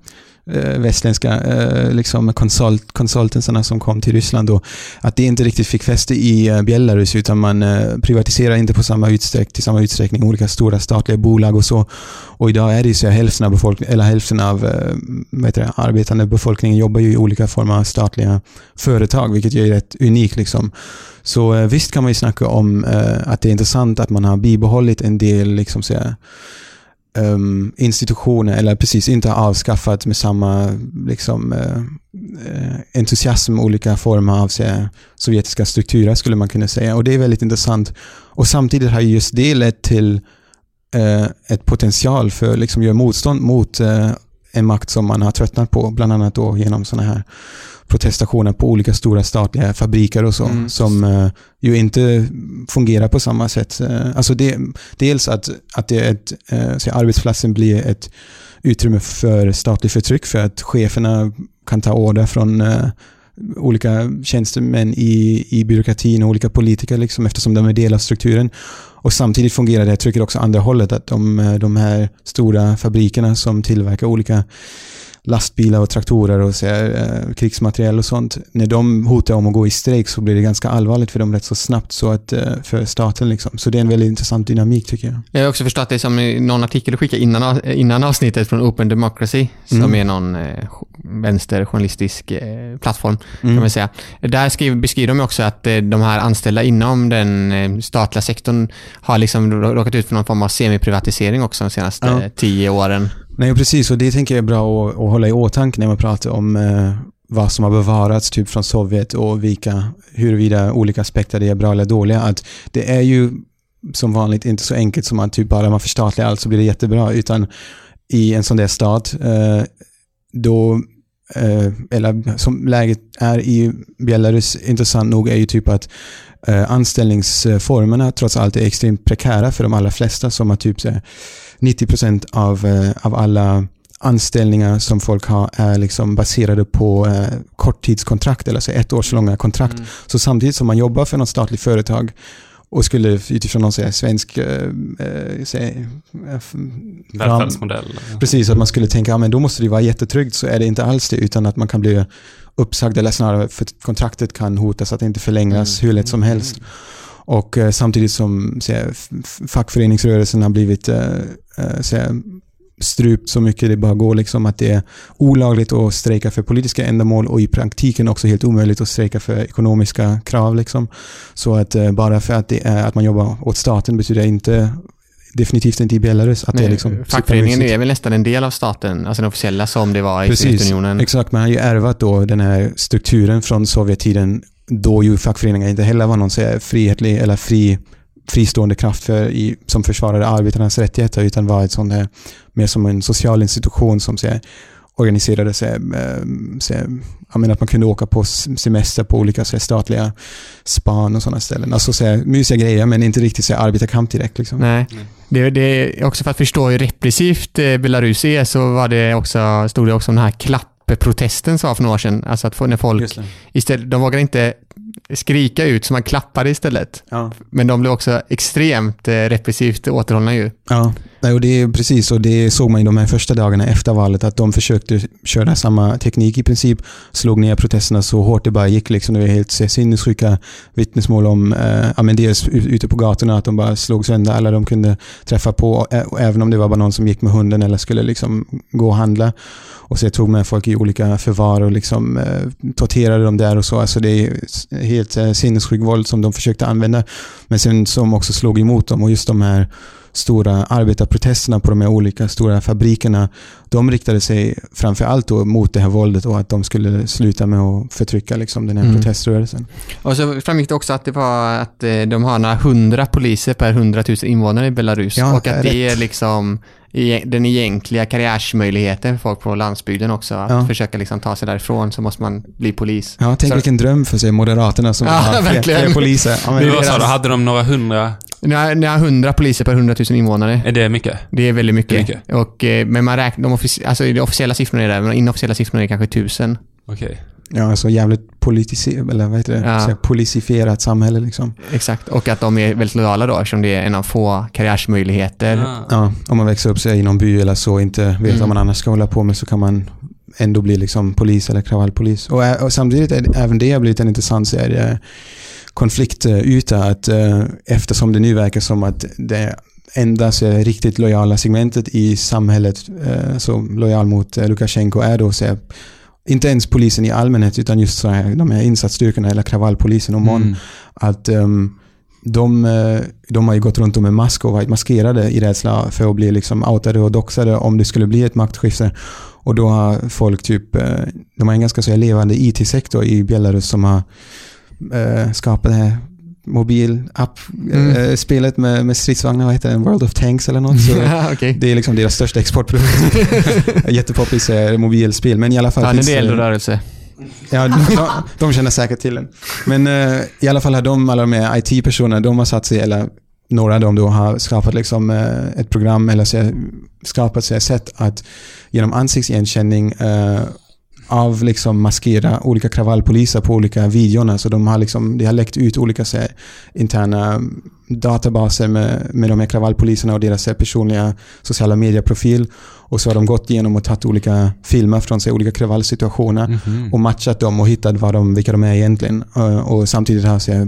eh, västländska eh, liksom konsult, consultanserna som kom till Ryssland då. Att det inte riktigt fick fäste i eh, Belarus utan man eh, privatiserar inte på samma utsträck, till samma utsträckning olika stora statliga bolag och så. Och idag är det ju så att hälften av, befolk eller hälften av eh, det, arbetande befolkningen jobbar ju i olika former av statliga företag, vilket ju är rätt unikt. Liksom. Så eh, visst kan man ju snacka om eh, att det är intressant att man har bibehållit en del liksom, så um, institutioner, eller precis inte har avskaffat med samma liksom, uh, entusiasm olika former av här, sovjetiska strukturer skulle man kunna säga. Och det är väldigt intressant. Och samtidigt har just det lett till eh, ett potential för att liksom, göra motstånd mot en makt som man har tröttnat på, bland annat då genom sådana här protestationer på olika stora statliga fabriker och så, Mm. som eh, ju inte fungerar på samma sätt. Eh, alltså det, dels att, att det är ett, eh, så arbetsplatsen blir ett utrymme för statlig förtryck, för att cheferna kan ta order från eh, olika tjänstemän i, i byråkratin och olika politiker liksom, eftersom de är del av strukturen. Och samtidigt fungerar det här trycket också andra hållet, att de, eh, de här stora fabrikerna som tillverkar olika lastbilar och traktorer och så eh, krigsmateriel och sånt. När de hotar om att gå i strejk så blir det ganska allvarligt för dem rätt så snabbt så att, eh, för staten. Liksom. Så det är en väldigt intressant dynamik tycker jag. Jag har också förstått det som någon artikel du skickade innan, innan avsnittet från Open Democracy, som Mm. är någon eh, vänsterjournalistisk eh, plattform, kan Mm. man säga. Där skriver, beskriver de också att eh, de här anställda inom den eh, statliga sektorn har liksom rå- råkat ut för någon form av semiprivatisering också de senaste Ja. eh, tio åren. Nej, precis. Och det tänker jag är bra att, att hålla i åtanke när man pratar om eh, vad som har bevarats typ från Sovjet och vilka, huruvida olika aspekter det är bra eller dåliga. Att det är ju som vanligt inte så enkelt som att typ bara man förstatligar allt så blir det jättebra. Utan i en sån där stat, eh, då eh, eller som läget är i Belarus, intressant nog, är ju typ att eh, anställningsformerna trots allt är extremt prekära för de allra flesta som har typ så här, 90% av, eh, av alla anställningar som folk har är liksom baserade på eh, korttidskontrakt, eller så ett års långa kontrakt. Så samtidigt som man jobbar för något statligt företag och skulle utifrån någon här, svensk eh, eh, här, eh, Välfärdsmodell. Precis, att man skulle tänka, ja men då måste det vara jättetryggt, så är det inte alls det, utan att man kan bli uppsagd, eller snarare för att kontraktet kan hotas att inte förlängas hur lätt som helst. Och eh, samtidigt som så fackföreningsrörelsen har blivit eh, eh, så strupt så mycket det bara går, liksom att det är olagligt att strejka för politiska ändamål och i praktiken också helt omöjligt att strejka för ekonomiska krav. Liksom. Så att eh, bara för att, är, att man jobbar åt staten betyder inte definitivt inte i Belarus att det är Nej, liksom Fackföreningen supermysigt. är väl nästan en del av staten, alltså den officiella som det var i Precis, Sovjetunionen. exakt. Man har ju ärvat då den här strukturen från Sovjettiden då ju fackföreningar inte heller var någon så frihetlig eller fri, fristående kraft för i, som försvarade arbetarnas rättigheter utan var ett sånt här, mer som en social institution som så här, organiserade sig, ehm, så här, jag menar att man kunde åka på semester på olika så här, statliga span och sådana ställen. Alltså så här, mysiga grejer men inte riktigt så här, arbetarkamp direkt. Liksom. Nej. Det, det också för att förstå hur repressivt eh, Belarus är så var det också, stod det också om den här klapp som var för några år sedan. Alltså att när folk istället, de vågade inte skrika ut så man klappade istället. Ja. Men de blev också extremt eh, repressivt återhållna ju. Ja, nej, och det är precis och det såg man i de här första dagarna efter valet att de försökte köra samma teknik i princip, slog ner protesterna så hårt det bara gick. Liksom. Det var helt sinnessjuka vittnesmål om, eh, ja, men dels ute på gatorna, att de bara slog sönder alla de kunde träffa på, och även om det var bara någon som gick med hunden eller skulle liksom gå och handla. Och så tog med folk i olika förvar och liksom, eh, torterade dem där och så. Alltså det är helt eh, sinnessjuk våld som de försökte använda. Men sen som också slog emot dem och just de här stora arbetarprotesterna på de här olika stora fabrikerna, de riktade sig framför allt då mot det här våldet och att de skulle sluta med att förtrycka liksom, den här Mm. proteströrelsen. Och så framgick det också att det var att eh, de har några hundra poliser per hundratusen invånare i Belarus. Ja, och att det rätt. är liksom den egentliga karriärsmöjligheten för folk på landsbygden också. Att Ja. försöka liksom ta sig därifrån så måste man bli polis. Ja, tänk Så- vilken dröm för sig Moderaterna som Ja, har fler, fler poliser. Ja, men, Det är sa du, deras- hade de några hundra? Ni har 100 poliser per 100 000 invånare. Är det mycket? Det är väldigt mycket. Det är mycket. Och, eh, men man räknar, de, offici- alltså de officiella siffrorna är där, men de inofficiella siffrorna är kanske 1000. Okej. ja, alltså jävligt politiser, eller vad heter det? Ja. Polisifierat samhälle liksom. Exakt. Och att de är väldigt lojala då, eftersom det är en av få karriärsmöjligheter. Ah. Ja, om man växer upp sig i någon by eller så inte vet Mm. vad man annars ska hålla på med så kan man ändå bli liksom polis eller kravallpolis. Och, ä- och samtidigt är det, även det har blivit en intressant det, konfliktyta att eh, eftersom det nu verkar som att det enda så är riktigt lojala segmentet i samhället, eh, så lojal mot eh, Lukasjenko är då så inte ens polisen i allmänhet utan just så här, de här insatsstyrkorna eller kravallpolisen och MON Mm. att ehm, de, de har ju gått runt med mask och varit maskerade i rädsla för att bli liksom outade och doxade om det skulle bli ett maktskifte. Och då har folk typ, de har en ganska så här levande IT-sektor i Belarus som har eh, skapat det här mobilapp, Mm. eh, med, med stridsvagnar, vad heter det? World of Tanks eller något. Så Ja, okej. det är liksom deras största exportprodukt. Jättepoppis eh, mobilspel, men i alla fall Ja, det finns är det- eldrörelse. Ja, de, de, de känner säkert till den. Men eh, i alla fall har de, alla de här IT-personerna, de har satt sig, eller några av dem då har skapat liksom, eh, ett program eller så, skapat sig ett sätt att genom ansiktsigenkänning eh, av liksom maskera olika kravallpoliser på olika videorna. Så de har liksom, det har läckt ut olika så här, interna databaser med, med de här kravallpoliserna och deras personliga sociala medieprofil. Och så har de gått igenom och tagit olika filmer från sig, olika kravallsituationer Mhm. och matchat dem och hittat vad de, vilka de är egentligen. Eh, Och samtidigt har så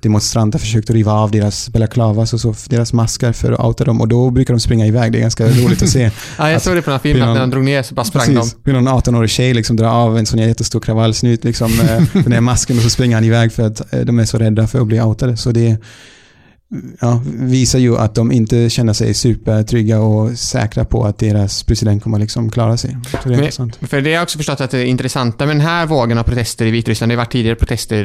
demonstranter försökt riva av deras balaklavas och så, deras masker för att outa dem och då brukar de springa iväg. Det är ganska roligt att se. Ja, jag såg det på den här filmen, att när någon- de drog ner så bara sprang de. Precis. Hur någon 18-årig tjej liksom drar av en sån här jättestor kravallsnut, liksom, eh, den här masken och så springer han iväg för att eh, de är så rädda för att bli outade. Så det ja, visar ju att de inte känner sig supertrygga och säkra på att deras president kommer liksom klara sig. Så det är intressant. För det har jag också förstått att det är intressanta med den här vågen av protester i Vitryssland. Det varit tidigare protester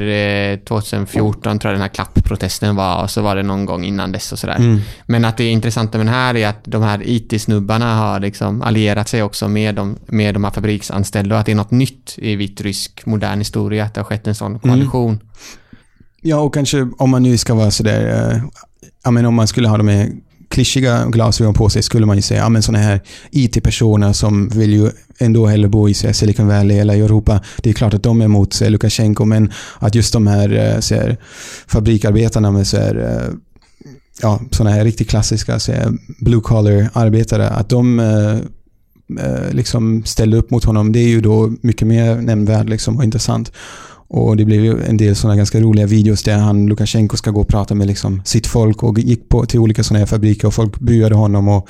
eh, 2014 tror jag den här klappprotesten var och så var det någon gång innan dess och sådär. Mm. Men att det intressanta med den här är att de här IT-snubbarna har liksom allierat sig också med de, med de här fabriksanställda och att det är något nytt i vitrysk modern historia att det har skett en sån koalition. Ja, och kanske om man nu ska vara sådär, eh, ja men om man skulle ha de här klyschiga glasögon på sig skulle man ju säga, ja men sådana här IT-personer som vill ju ändå hellre bo i så här, Silicon Valley eller i Europa. Det är klart att de är emot så här, Lukasjenko, men att just de här, eh, så här fabrikarbetarna med så här, eh, ja, sådana här riktigt klassiska så här, blue collar arbetare, att de eh, eh liksom ställde upp mot honom, det är ju då mycket mer nämnvärt liksom, och intressant. Och det blev ju en del sådana ganska roliga videos där han, Lukasjenko, ska gå och prata med liksom sitt folk och gick på till olika sådana här fabriker och folk buade honom och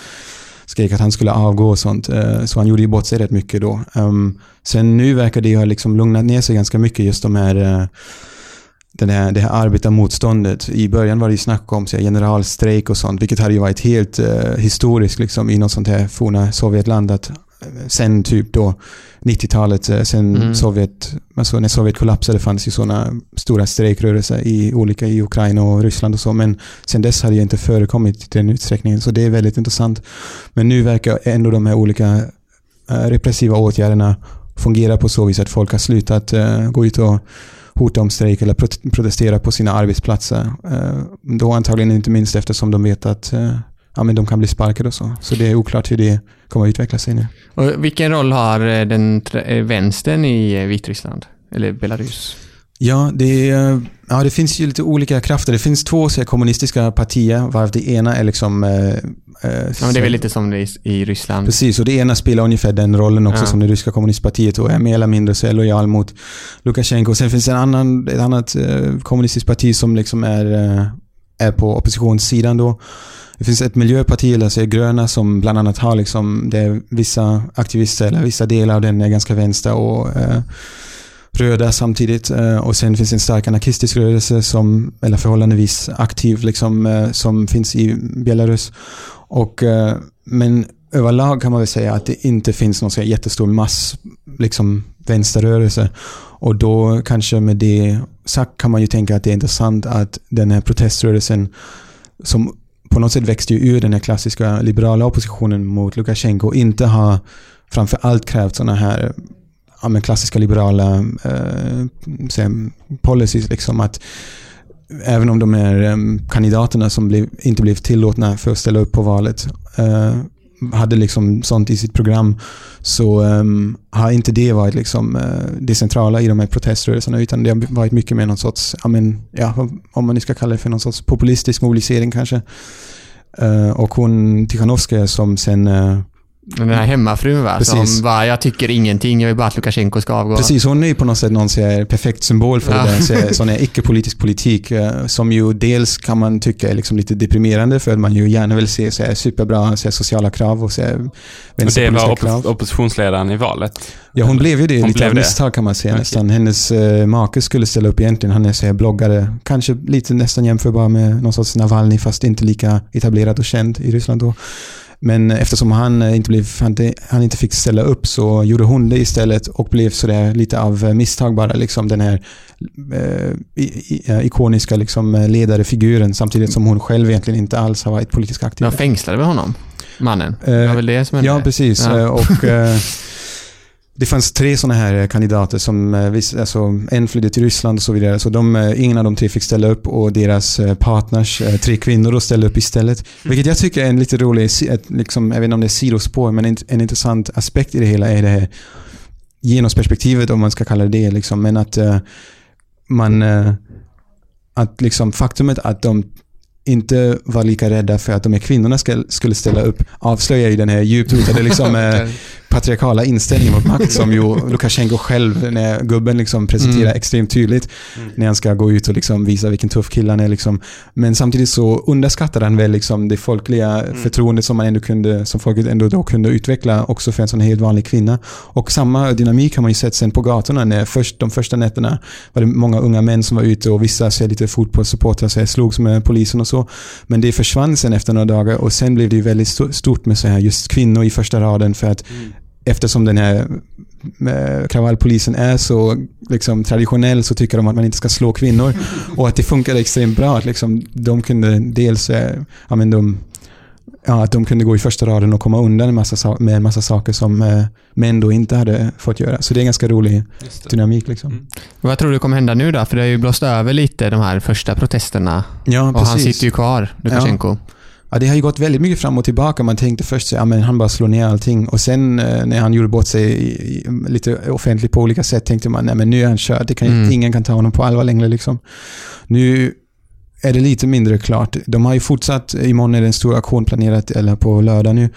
skrek att han skulle avgå och sånt. Eh, så han gjorde ju bort sig rätt mycket då. Ehm, sen nu verkar det ju ha liksom lugnat ner sig ganska mycket, just de här eh, den här, det här arbetarmotståndet. I början var det ju snack om så här, generalstrejk och sånt, vilket hade ju varit helt eh, historiskt liksom, i något sånt här forna Sovjetland. Att, eh, sen typ då 90-talet, eh, sen Mm. Sovjet, alltså när Sovjet kollapsade fanns ju sådana stora strejkrörelser i olika i Ukraina och Ryssland och så, men sen dess hade det inte förekommit i den utsträckningen, så det är väldigt intressant. Men nu verkar ändå de här olika eh, repressiva åtgärderna fungera på så vis att folk har slutat eh, gå ut och hota om strejk eller prot- protestera på sina arbetsplatser. Då antagligen inte minst eftersom de vet att ja, men de kan bli sparkade och så. Så det är oklart hur det kommer att utveckla sig nu. Och vilken roll har eh, den eh, vänstern i eh, Vitryssland? Eller Belarus? Ja, det, är, ja, det finns ju lite olika krafter. Det finns två så här, kommunistiska partier, varav det ena är liksom... Eh, Ja, men det är väl lite som det är i- i Ryssland. Precis, och det ena spelar ungefär den rollen också Ja. som det ryska kommunistpartiet och är mer eller mindre så är lojal mot Lukasjenko. Sen finns det en annan, ett annat eh, kommunistiskt parti som liksom är, eh, är på oppositionssidan då. Det finns ett miljöparti, eller så är gröna, som bland annat har liksom, det är vissa aktivister, eller vissa delar av den är ganska vänster och eh, röda samtidigt. Eh, och sen finns en stark anarkistisk rörelse som, eller förhållandevis aktiv, liksom, eh, som finns i Belarus. Och, eh, men överlag kan man väl säga att det inte finns någon så jättestor mass liksom, vänsterrörelse. Och då kanske med det sagt kan man ju tänka att det är intressant att den här proteströrelsen som på något sätt växte ju ur den här klassiska liberala oppositionen mot Lukasjenko och inte har framför allt krävt sådana här ja, men klassiska liberala eh, säga, policies. Liksom att även om de är eh, kandidaterna som blev, inte blev tillåtna för att ställa upp på valet eh, hade liksom sånt i sitt program så um, har inte det varit liksom, uh, det centrala i de här proteströrelserna utan det har varit mycket mer någon sorts, ja, men, ja, om man nu ska kalla det för någon sorts populistisk mobilisering kanske. Uh, och hon Tichanovskaja som sen uh, den här hemmafrun va? Precis. Som bara, jag tycker ingenting, jag vill bara att Lukasjenko ska avgå. Precis, hon är ju på något sätt någon här perfekt symbol för Ja. här, sån här icke-politisk politik eh, som ju dels kan man tycka är liksom lite deprimerande för att man ju gärna vill se så här, superbra så här, sociala krav och så här, Och det vänsterpolitiska var krav. opp oppositionsledaren i valet. Ja, hon blev ju det Hon lite av misstag kan man säga Okej. nästan. Hennes eh, make skulle ställa upp egentligen. Han är så här, bloggare, kanske lite nästan jämförbar med någon sorts Navalny fast inte lika etablerad och känd i Ryssland då. Men eftersom han eh, inte, blev, han, han inte fick ställa upp så gjorde hon det istället och blev sådär lite av eh, misstag bara. Liksom den här eh, i, ikoniska liksom, eh, ledarfiguren samtidigt som hon själv egentligen inte alls har varit politiskt aktiv. De fängslade väl honom? Mannen? Eh, det var väl det som hände? Ja, precis. Ja. Eh, Och, eh, det fanns tre sådana här kandidater som, eh, alltså, en flydde till Ryssland och så vidare. Så de, eh, ingen av de tre fick ställa upp och deras eh, partners, eh, tre kvinnor, då ställde upp istället. Vilket jag tycker är en lite rolig, liksom, jag vet inte om det är sidospår, men en, en intressant aspekt i det hela är det här genusperspektivet, om man ska kalla det det. Liksom. Men att eh, man, eh, att liksom faktumet att de inte var lika rädda för att de här kvinnorna skulle ställa upp avslöjar ju den här djupt rotade liksom, eh, patriarkala inställningen mot makt som ju Lukasjenko själv, när gubben liksom presenterar Mm. extremt tydligt när han ska gå ut och liksom visa vilken tuff kille han är. Liksom. Men samtidigt så underskattar han väl liksom det folkliga förtroendet som man ändå kunde, som folket ändå då kunde utveckla också för en sån helt vanlig kvinna. Och samma dynamik har man ju sett sen på gatorna när först, de första nätterna var det många unga män som var ute och vissa ser lite fotbollssupportrar så slogs med polisen och så. Men det försvann sen efter några dagar och sen blev det ju väldigt sto- stort med så här just kvinnor i första raden för att eftersom den här eh, kravallpolisen är så liksom, traditionell så tycker de att man inte ska slå kvinnor. Och att det funkade extremt bra. Att liksom, de kunde dels, eh, ja, men de, ja, att de kunde gå i första raden och komma undan en massa, sa- med en massa saker som eh, män då inte hade fått göra. Så det är en ganska rolig dynamik. Liksom. Mm. Vad tror du kommer hända nu då? För det har ju blåst över lite de här första protesterna. Ja, Och han sitter ju kvar, Lukasjenko. Ja, det har ju gått väldigt mycket fram och tillbaka. Man tänkte först att ja, han bara slår ner allting och sen eh, när han gjorde bort sig lite offentligt på olika sätt tänkte man nej nu är han körd. Det kan, ju- Mm. Ingen kan ta honom på allvar längre. Liksom. Nu är det lite mindre klart. De har ju fortsatt, imorgon är det en stor aktion planerat, eller på lördag nu.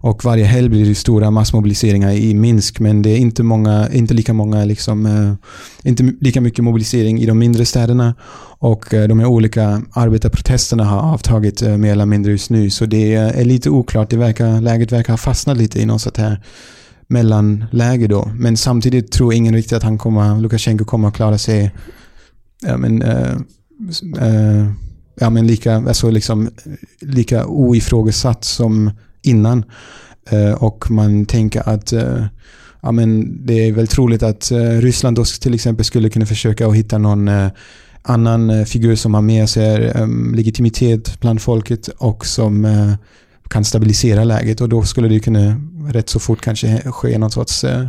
Och varje helg blir det stora massmobiliseringar i Minsk, men det är inte, många, inte lika många, liksom, eh, inte lika mycket mobilisering i de mindre städerna. Och eh, de här olika arbetarprotesterna har avtagit eh, mer eller mindre just nu. Så det är lite oklart. Det verkar, läget verkar ha fastnat lite i något sånt här mellanläge då. Men samtidigt tror ingen riktigt att han kommer, Lukasjenko kommer att klara sig ja, men, eh, ja, men lika, alltså liksom, lika oifrågasatt som innan. Eh, och man tänker att eh, ja, men det är väl troligt att eh, Ryssland då till exempel skulle kunna försöka att hitta någon eh, annan eh, figur som har med sig ehm, legitimitet bland folket och som eh, kan stabilisera läget och då skulle det kunna rätt så fort kanske ske någon sorts eh,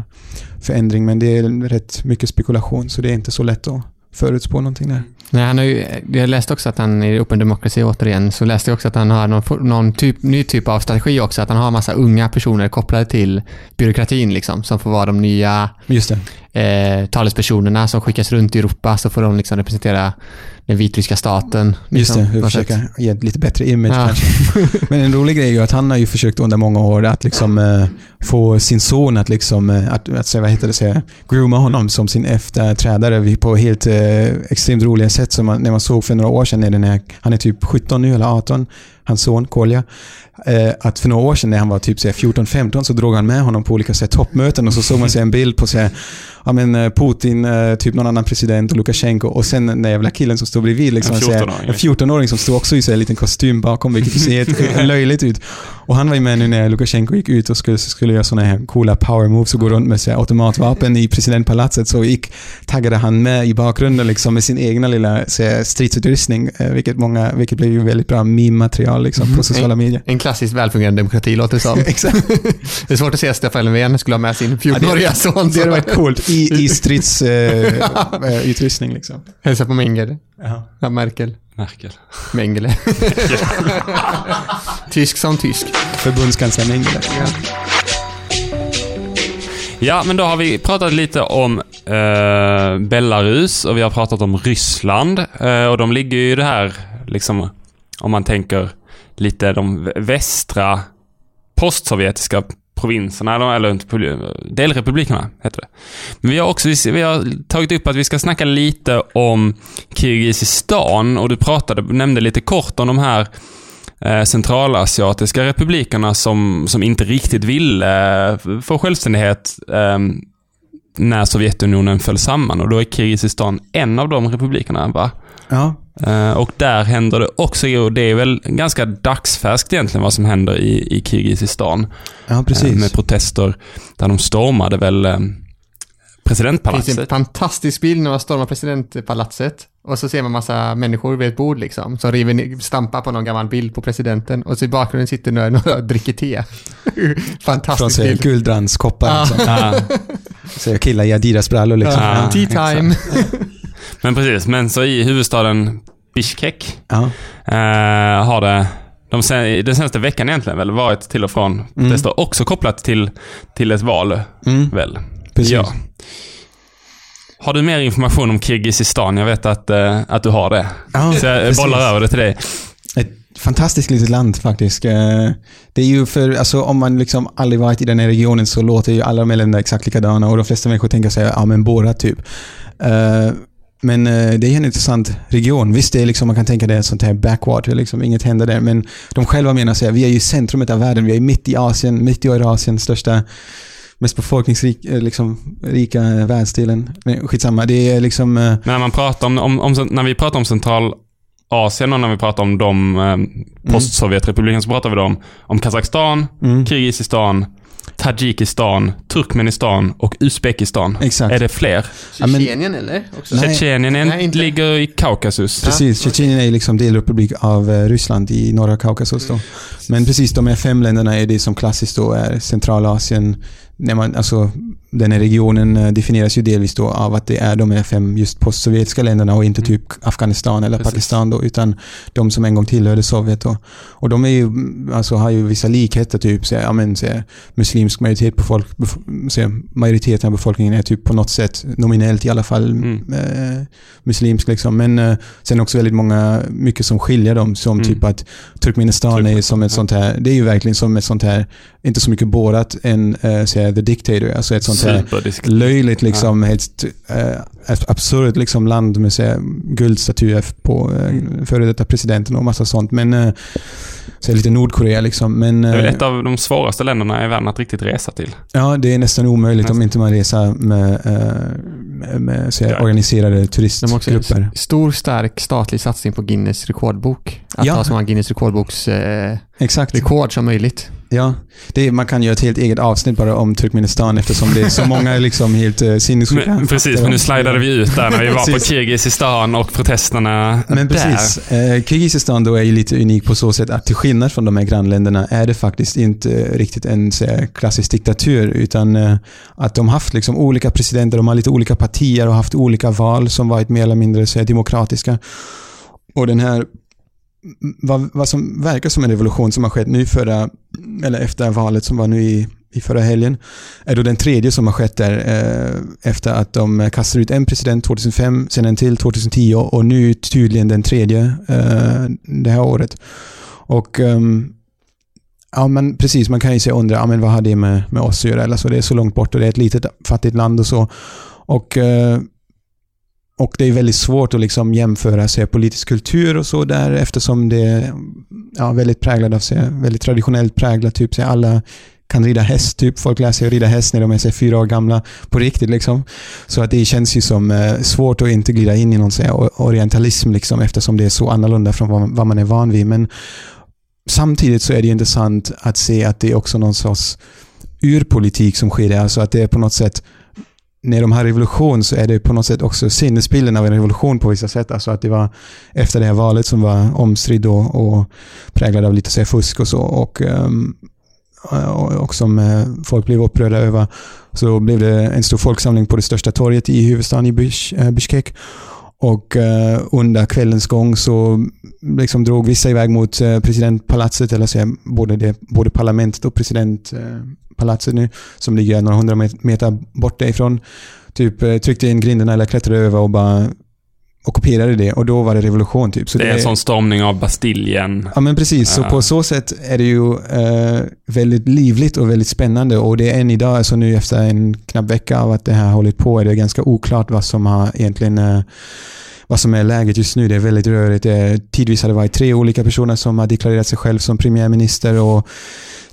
förändring men det är rätt mycket spekulation så det är inte så lätt att förutspå någonting där. Nej, han har ju, jag läste också att han i Open Democracy återigen, så läste jag också att han har någon, någon typ, ny typ av strategi också. Att han har massa unga personer kopplade till byråkratin liksom, som får vara de nya Just det. eh, talespersonerna som skickas runt i Europa, så får de liksom representera den vitryska staten. Just Liksom, det, något sätt. försöka ge ett lite bättre image Ja. Men en rolig grej är ju att han har ju försökt under många år att liksom eh, få sin son att liksom, eh, att, att vad heter det, grooma honom som sin efterträdare på helt eh, extremt roliga sätt som man, när man såg för några år sedan, när den här, han är typ 17 nu eller 18, hans son Kolja. Eh, att för några år sedan när han var typ så här 14-15 så drog han med honom på olika så här, toppmöten och så såg man sig en bild på så här, ja, men, eh, Putin, eh, typ någon annan president och Lukasjenko och sen den där jävla killen som stod bredvid. Liksom, En så här, 14-åring. en 14-åring som stod också i så här, en liten kostym bakom vilket ser helt löjligt ut. Och han var ju med nu när Lukasjenko gick ut och skulle, skulle göra sådana här coola power moves och gå runt med så här, automatvapen i presidentpalatset så gick, taggade han med i bakgrunden liksom med sin egna lilla så här, stridsutrustning vilket, många, vilket blev ju väldigt bra meme-material liksom, på sociala medier. En klassiskt välfungerande demokrati låter det som. Exakt. Det är svårt att se att Stefan Löfven skulle ha med sin 14-åriga son. Det hade varit coolt i, i stridsutrustning eh, eh, liksom. Hälsa på Mengele. Ja, Merkel. Merkel. Mengele. tysk som tysk. Förbundskansler Mengele. Ja, men då har vi pratat lite om eh, Belarus och vi har pratat om Ryssland. Eh, och de ligger ju i det här, liksom, om man tänker lite de västra postsovjetiska provinserna, eller, eller inte, delrepublikerna heter det. Men vi har också vi har tagit upp att vi ska snacka lite om Kirgizistan och du pratade, nämnde lite kort om de här eh, centralasiatiska republikerna som, som inte riktigt ville eh, få självständighet ehm, när Sovjetunionen föll samman. Och då är Kirgizistan en av de republikerna, va? Ja, och där händer det också, och det är väl ganska dagsfärskt egentligen vad som händer i, i Kirgizistan. Ja, Eh, precis. med protester där de stormade väl eh, Det finns en presidentpalatset. fantastisk bild när man stormar presidentpalatset och så ser man massa människor vid ett bord liksom, som river, stampar på någon gammal bild på presidenten och så i bakgrunden sitter några, några och dricker te. Från Fantastisk sig, bild. guldbrandskoppar. Ja. Liksom. Ja, Så killar i Adidas-brallor liksom. Ja, Ja, tea time. men precis, men så i huvudstaden Bishkek Ja. eh, har det de sen, den senaste veckan egentligen väl varit till och från protester, också kopplat till, till ett val Mm. väl? Precis. Ja. Har du mer information om Kirgizistan? Jag vet att, eh, att du har det. Ja, Så jag precis. bollar över det till dig. Ett fantastiskt litet land faktiskt. Eh, Det är ju för, alltså om man liksom aldrig varit i den här regionen så låter ju alla de här länderna exakt likadana och de flesta människor tänker sig, ja men båda typ. Eh, Men eh, det är en intressant region. Visst, det är liksom, man kan tänka det är sånt här backwater, liksom, inget händer där. Men de själva menar sig, vi är ju centrumet av världen. Vi är mitt i Asien, mitt i Eurasien, största, mest befolkningsrika liksom, rika världsdelen. Men skitsamma, det är liksom... eh, Men när man pratar om, om, om när vi pratar om Centralasien och när vi pratar om de eh, postsovjetrepublikerna så pratar vi då om, om Kazakstan, Mm. Kirgizistan, Tadzjikistan, Turkmenistan och Uzbekistan. Exakt. Är det fler? Tjetjenien eller? Också? Nej. Tjetjenien är- Nej, inte. ligger i Kaukasus. Precis, Tjetjenien är liksom delrepublik av eh, Ryssland i norra Kaukasus då. Men precis, de här fem länderna är det som klassiskt då är Centralasien. När man, alltså, den här regionen eh, definieras ju delvis då av att det är de här fem just postsovjetiska länderna och inte typ Afghanistan eller Precis. Pakistan då, utan de som en gång tillhörde Sovjet då. Och de är ju, mm, alltså, har ju vissa likheter, typ så, ja, men, så, muslimsk majoritet på folk, så, majoriteten av befolkningen är typ på något sätt, nominellt i alla fall, Mm. eh, muslimsk liksom. Men eh, sen också väldigt många, mycket som skiljer dem. Som Mm. typ att Turkmenistan är som ett sånt här, det är ju verkligen som ett sånt här, inte så mycket bårat än uh, säga The Dictator, alltså ett sånt löjligt liksom, helt uh, absurt liksom land med så här, guldstatyer på uh, före detta presidenten och massa sånt. Men uh, så lite Nordkorea liksom. Men, Det är väl eh, ett av de svåraste länderna i världen att riktigt resa till. Ja, det är nästan omöjligt om Nästan. inte man reser med, eh, med, med så här, Ja. organiserade en turistgrupper. stor, stark statlig satsning på Guinness rekordbok. Att Ja. ha så många Guinness rekordboks eh, Exakt. rekord som möjligt. Ja, det är, man kan göra ett helt eget avsnitt bara om Turkmenistan eftersom det är så många liksom helt uh, sinnessjuka Men, precis, men nu slidade vi ut där när vi var på. Kirgizistan och protesterna Men där. precis. Eh, Kirgizistan då är ju lite unik på så sätt att till skillnad från de här grannländerna är det faktiskt inte eh, riktigt en så här, klassisk diktatur utan eh, att de haft liksom olika presidenter, de har lite olika partier och haft olika val som varit mer eller mindre så här, demokratiska. Och den här vad, vad som verkar som en revolution som har skett nu förra, eller efter valet som var nu i, i förra helgen, är då den tredje som har skett där eh, efter att de kastade ut en president 2005, sen en till 2010 och nu tydligen den tredje eh, det här året. Och eh, Ja men precis, man kan ju säga undra, ja, men vad har det med, med oss att göra? Eller så det är så långt bort och det är ett litet fattigt land och så. Och, eh, och det är väldigt svårt att liksom jämföra sig politisk kultur och så där eftersom det är ja, väldigt präglat av sig, väldigt traditionellt präglat. Typ så alla kan rida häst, typ. Folk lär sig att rida häst när de är så fyra år gamla på riktigt. Liksom. Så att det känns ju som eh, svårt att inte glida in i någon så orientalism liksom, eftersom det är så annorlunda från vad, vad man är van vid. Men samtidigt så är det intressant att se att det är också någon sorts urpolitik som sker där. Alltså att det är på något sätt när de har revolution så är det på något sätt också sinnesbilden av en revolution på vissa sätt. Alltså att det var efter det här valet som var omstridd och, och präglad av lite så här fusk och så. Och, ehm, och, och som eh, folk blev upprörda över. Så blev det en stor folksamling på det största torget i huvudstaden i Bish, eh, Bishkek. Och eh, under kvällens gång så liksom drog vissa iväg mot eh, presidentpalatset, eller så både, det, både parlamentet och presidentpalatset nu, som ligger några hundra meter bort därifrån. Typ eh, tryckte in grindarna eller klättrade över och bara ockuperade det. Och då var det revolution typ. Så det är en sån stormning av Bastiljen. Ja men precis, så på så sätt är det ju eh, väldigt livligt och väldigt spännande och det är än idag, alltså nu efter en knapp vecka av att det här har hållit på, är det ganska oklart vad som har egentligen eh, vad som är läget just nu. Det är väldigt rörigt. Det är, tidvis har det varit tre olika personer som har deklarerat sig själv som premiärminister och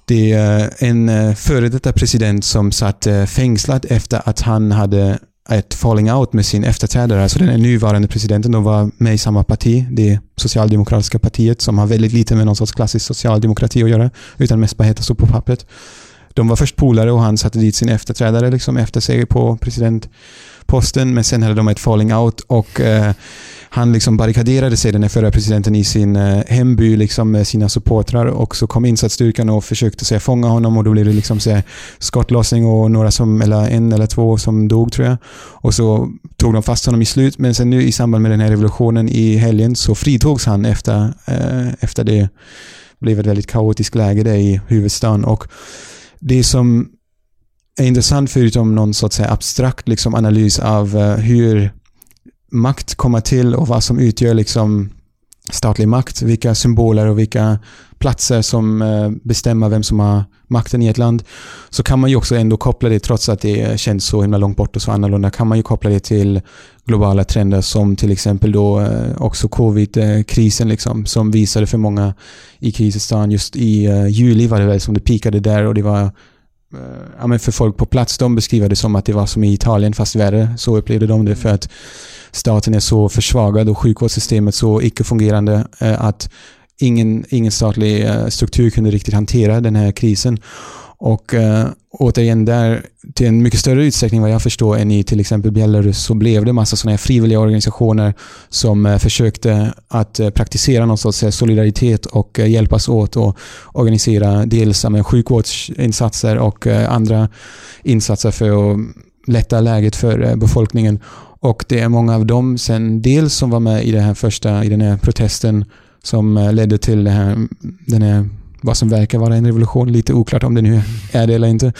det är en eh, före detta president som satt eh, fängslad efter att han hade ett falling out med sin efterträdare, alltså den nuvarande presidenten. De var med i samma parti, det socialdemokratiska partiet, som har väldigt lite med någon sorts klassisk socialdemokrati att göra, utan mest bara heter så på pappret. De var först polare och han satte dit sin efterträdare liksom efter sig på presidentposten, men sen hade de ett falling out och eh, han liksom barrikaderade sig, den här förra presidenten, i sin eh, hemby liksom, med sina supportrar och så kom insatsstyrkan och försökte så här, fånga honom och då blev det liksom, så här, skottlossning och några som, eller en eller två som dog tror jag. Och så tog de fast honom i slut, men sen nu i samband med den här revolutionen i helgen så fritogs han efter, eh, efter det blev ett väldigt kaotiskt läge där i huvudstaden. Och det som är intressant förutom någon så att säga abstrakt liksom, analys av eh, hur makt kommer till och vad som utgör liksom statlig makt, vilka symboler och vilka platser som eh, bestämmer vem som har makten i ett land, så kan man ju också ändå koppla det, trots att det känns så himla långt bort och så annorlunda, kan man ju koppla det till globala trender som till exempel då eh, också covid-krisen liksom, som visade för många i Krisistan just i eh, juli var det väl som det pikade där och det var ja, men för folk på plats, de beskriver det som att det var som i Italien fast värre. Så upplevde de det för att staten är så försvagad och sjukvårdssystemet så icke-fungerande att ingen, ingen statlig struktur kunde riktigt hantera den här krisen. Och äh, återigen där, till en mycket större utsträckning vad jag förstår än i till exempel Belarus, så blev det massa sådana här frivilliga organisationer som äh, försökte att äh, praktisera någon sorts solidaritet och hjälpas åt och organisera dels med sjukvårdsinsatser och andra insatser för att lätta läget för befolkningen. Och det är många av dem sen dels som var med i, det här första, i den här protesten som ledde till det här, den här vad som verkar vara en revolution. Lite oklart om det nu är det eller inte.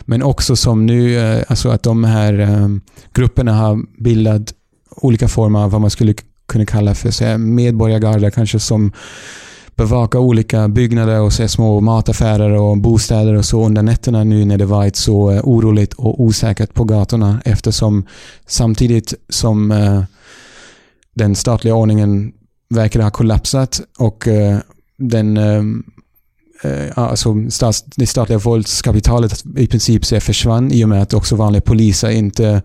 Men också som nu, eh, alltså att de här eh, grupperna har bildat olika former av vad man skulle kunna kalla för medborgargarder kanske som bevakar olika byggnader och så små mataffärer och bostäder och så under nätterna nu när det varit så eh, oroligt och osäkert på gatorna eftersom samtidigt som den statliga ordningen verkar ha kollapsat och den Eh, alltså stats, det statliga våldskapitalet i princip så försvann i och med att också vanliga poliser inte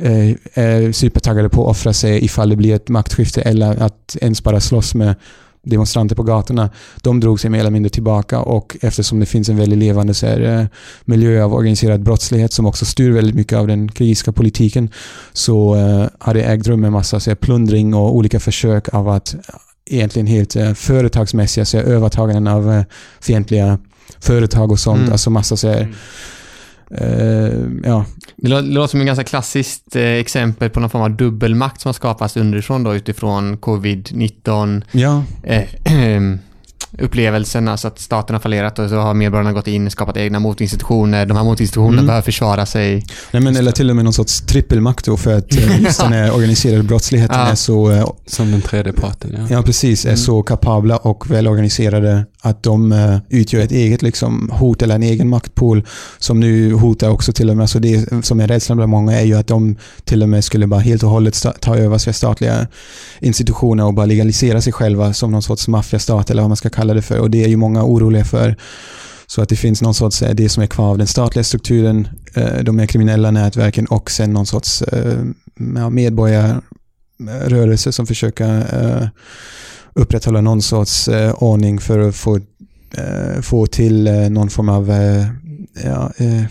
eh, är supertaggade på att offra sig ifall det blir ett maktskifte eller att ens bara slåss med demonstranter på gatorna. De drog sig mer eller mindre tillbaka och eftersom det finns en väldigt levande så här, miljö av organiserad brottslighet som också styr väldigt mycket av den krigiska politiken så uh, har det ägt rum en massa så här, plundring och olika försök av att egentligen helt eh, företagsmässiga så övertaganden av eh, fientliga företag och sånt. Mm. Alltså massa så här, mm. Uh, ja. Det låter som ett ganska klassiskt eh, exempel på någon form av dubbelmakt som har skapats underifrån då utifrån covid-19. Ja. Upplevelsen, alltså att staten har fallerat och så har medborgarna gått in och skapat egna motinstitutioner. De här motinstitutionerna mm. behöver försvara sig. Nej, men, eller till och med någon sorts trippelmakt då för att eh, just den här organiserade brottsligheten ja. är så... Eh, Som den tredje parten, ja. Ja, precis. Är mm. så kapabla och välorganiserade att de eh, utgör ett eget liksom, hot eller en egen maktpool som nu hotar också till och med. Så det som är rädslan bland många är ju att de till och med skulle bara helt och hållet ta över statliga institutioner och bara legalisera sig själva som någon sorts maffiastat eller vad man ska kalla det för. Och det är ju många oroliga för. Så att det finns någon sorts, eh, det som är kvar av den statliga strukturen, eh, de mer kriminella nätverken och sen någon sorts medborgarrörelse som försöker upprätthålla någon sorts eh, ordning för att få, eh, få till eh, någon form av eh, ja, eh,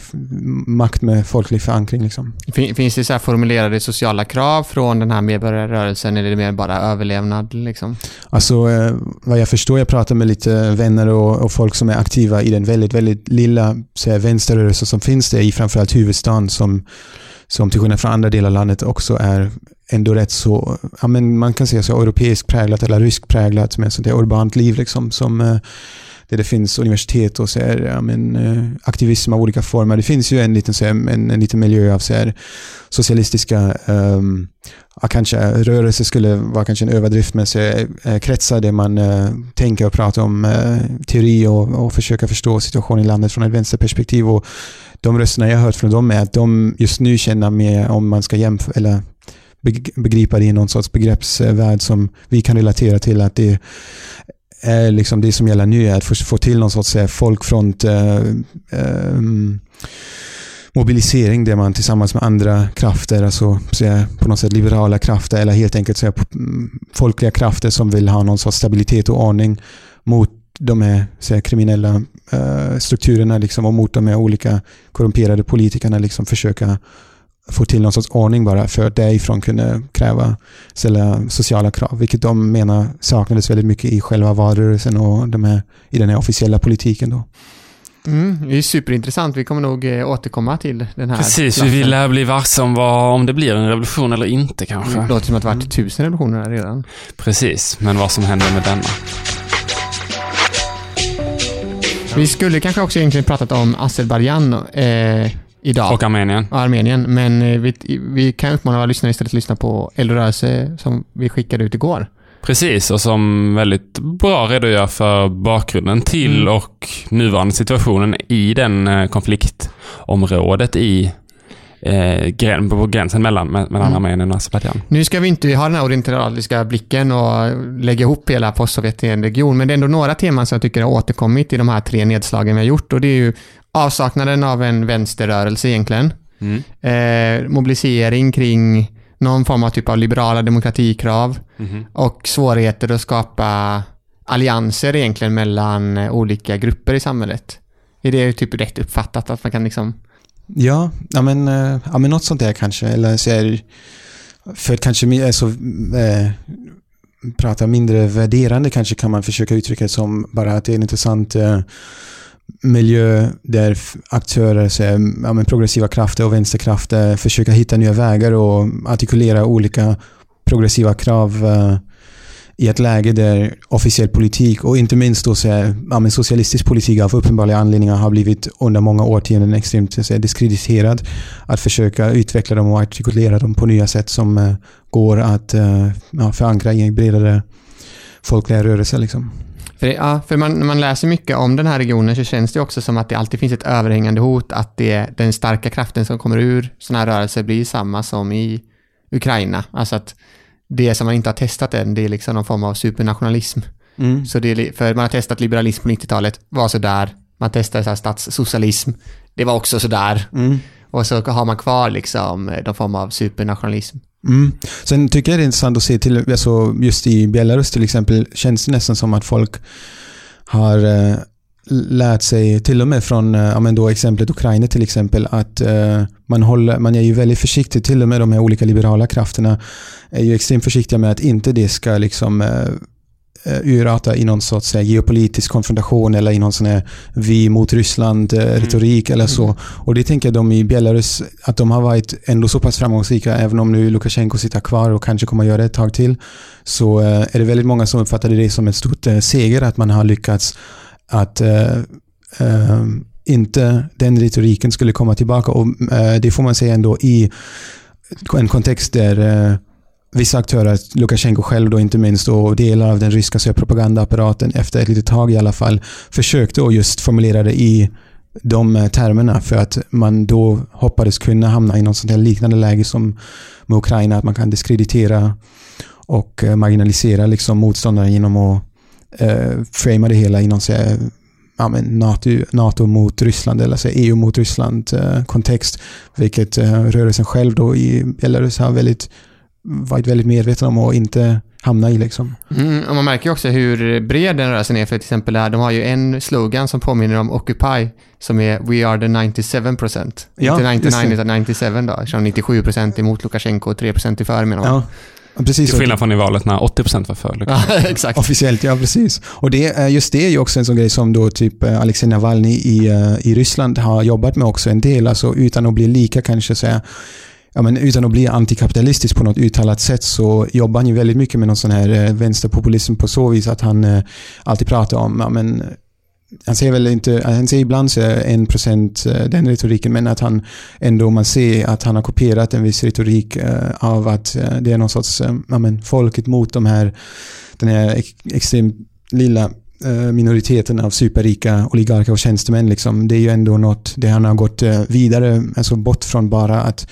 makt med folklig förankring. Liksom. Finns det så formulerade sociala krav från den här medborgarrörelsen eller är det mer bara överlevnad? Liksom? Alltså, eh, vad jag förstår, jag pratar med lite vänner och, och folk som är aktiva i den väldigt, väldigt lilla så här, vänsterrörelsen som finns det i framförallt huvudstaden som som till skillnad från andra delar av landet också är ändå rätt så, ja, men man kan säga så europeiskt präglat eller rysk präglat med sånt där urbant liv liksom som eh, där det finns universitet och så här, ja, men, eh, aktivism av olika former. Det finns ju en liten, så här, en, en liten miljö av så här, socialistiska um, ja, kanske rörelse skulle vara kanske en överdrift, men så, eh, kretsar där man äh, tänker och pratar om äh, teori och, och försöker förstå situationen i landet från ett vänsterperspektiv. Och de rösterna jag har hört från dem är att de just nu känner mer om man ska jämföra, eller begripa det i någon sorts begreppsvärld som vi kan relatera till att det är liksom det som gäller nu är att få till någon sorts eh, folkfront eh, ehm, mobilisering där man tillsammans med andra krafter, alltså säga, på något sätt liberala krafter eller helt enkelt säga, mm, folkliga krafter som vill ha någon sorts stabilitet och ordning mot de här säga, kriminella uh, strukturerna liksom, och mot de här olika korrumperade politikerna liksom, försöka få till någon sorts ordning bara för att därifrån kunna kräva, ställa sociala krav, vilket de menar saknades väldigt mycket i själva valrörelsen och de här, i den här officiella politiken. Då. Mm, det är superintressant. Vi kommer nog eh, återkomma till den här. Precis, klassen. vi vill lär bli varse om, vad, om det blir en revolution eller inte kanske. Det låter som att det varit tusen revolutioner här redan. Precis, men vad som händer med denna. Vi skulle kanske också egentligen pratat om Azerbajdzjan eh, idag. Och Armenien. och Armenien, men eh, vi, vi kan uppmana våra lyssnare istället att lyssna på Eldrörelse som vi skickade ut igår. Precis, och som väldigt bra redogör för bakgrunden till Mm. och nuvarande situationen i den eh, konfliktområdet i eh, grän, på gränsen mellan, me- mellan Mm. Armenien och Azerbajdzjan. Nu ska vi inte ha den här orientaliska blicken och lägga ihop hela postsovjet i en region, men det är ändå några teman som jag tycker har återkommit i de här tre nedslagen vi har gjort och det är ju avsaknaden av en vänsterrörelse egentligen, Mm. eh, mobilisering kring någon form av typ av liberala demokratikrav Mhm. och svårigheter att skapa allianser egentligen mellan olika grupper i samhället. Är det typ rätt uppfattat att man kan liksom Ja, ja men, eh, ja, men något sånt där kanske. Eller så är, för att kanske alltså, äh, prata mindre värderande kanske kan man försöka uttrycka det som bara att det är en intressant äh, miljö där aktörer, så, ja, men progressiva krafter och vänsterkrafter försöker hitta nya vägar och artikulera olika progressiva krav äh, i ett läge där officiell politik och inte minst då så här, ja, men socialistisk politik av uppenbara anledningar har blivit under många årtionden extremt så här, diskrediterad. Att försöka utveckla dem och artikulera dem på nya sätt som eh, går att eh, ja, förankra i en bredare folkliga rörelse. Liksom. För, det, ja, för man, när man läser mycket om den här regionen så känns det också som att det alltid finns ett överhängande hot att det, den starka kraften som kommer ur sådana här rörelser blir samma som i Ukraina. Alltså att det som man inte har testat än, det är liksom någon form av supernationalism. Så det är, för man har testat liberalism på 90-talet, var sådär. Man testade så här statssocialism, det var också sådär. Mm. Och så har man kvar liksom eh, någon form av supernationalism. Mm. Sen tycker jag det är intressant att se till, alltså just i Belarus till exempel, känns det nästan som att folk har eh, lärt sig, till och med från eh, ja, men då exemplet Ukraina till exempel, att eh, man, håller, man är ju väldigt försiktig, till och med de här olika liberala krafterna är ju extremt försiktiga med att inte det ska liksom eh, eh, urarta i någon sorts eh, geopolitisk konfrontation eller i någon sån här vi mot Ryssland eh, retorik eller så. Och det tänker jag de i Belarus, att de har varit ändå så pass framgångsrika, även om nu Lukasjenko sitter kvar och kanske kommer att göra det ett tag till, så eh, är det väldigt många som uppfattade det som ett stort seger att man har lyckats att eh, eh, inte den retoriken skulle komma tillbaka. Och eh, det får man säga ändå i en kontext där eh, vissa aktörer, Lukasjenko själv då inte minst och delar av den ryska så propagandaapparaten efter ett litet tag i alla fall, försökte att just formulera det i de eh, termerna för att man då hoppades kunna hamna i något sånt här liknande läge som med Ukraina, att man kan diskreditera och eh, marginalisera liksom motståndare genom att eh, framea det hela i någon så här, ja, men NATO, NATO mot Ryssland eller så här, EU mot Ryssland eh, kontext. Vilket eh, rörelsen själv då i Belarus har väldigt, varit väldigt medveten om och inte hamna i liksom. Mm, och man märker också hur bred den rörelsen är, för till exempel där, de har ju en slogan som påminner om Occupy, som är We are the 97%. Ja, Inte 99 just det. utan 97 då, eftersom 97% emot Lukasjenko och 3% är för menar man. Ja, precis. Till skillnad från i valet när 80% var för. Liksom. Ja, exakt. Officiellt, ja precis. Och det, är- just det är ju också en sån grej som då typ eh, Alexej Navalny i, eh, i Ryssland har jobbat med också en del, alltså utan att bli lika kanske säga Ja, men utan att bli antikapitalistisk på något uttalat sätt så jobbar han ju väldigt mycket med någon sån här eh, vänsterpopulism på så vis att han alltid pratar om, ja, men, han säger väl inte, han säger ibland så är en procent eh, den retoriken, men att han ändå, man ser att han har kopierat en viss retorik eh, av att eh, det är någon sorts, ja, men, folket mot de här, den här extremt lilla minoriteten av superrika oligarker och tjänstemän. Liksom. Det är ju ändå något, det han har gått vidare, alltså bort från bara att,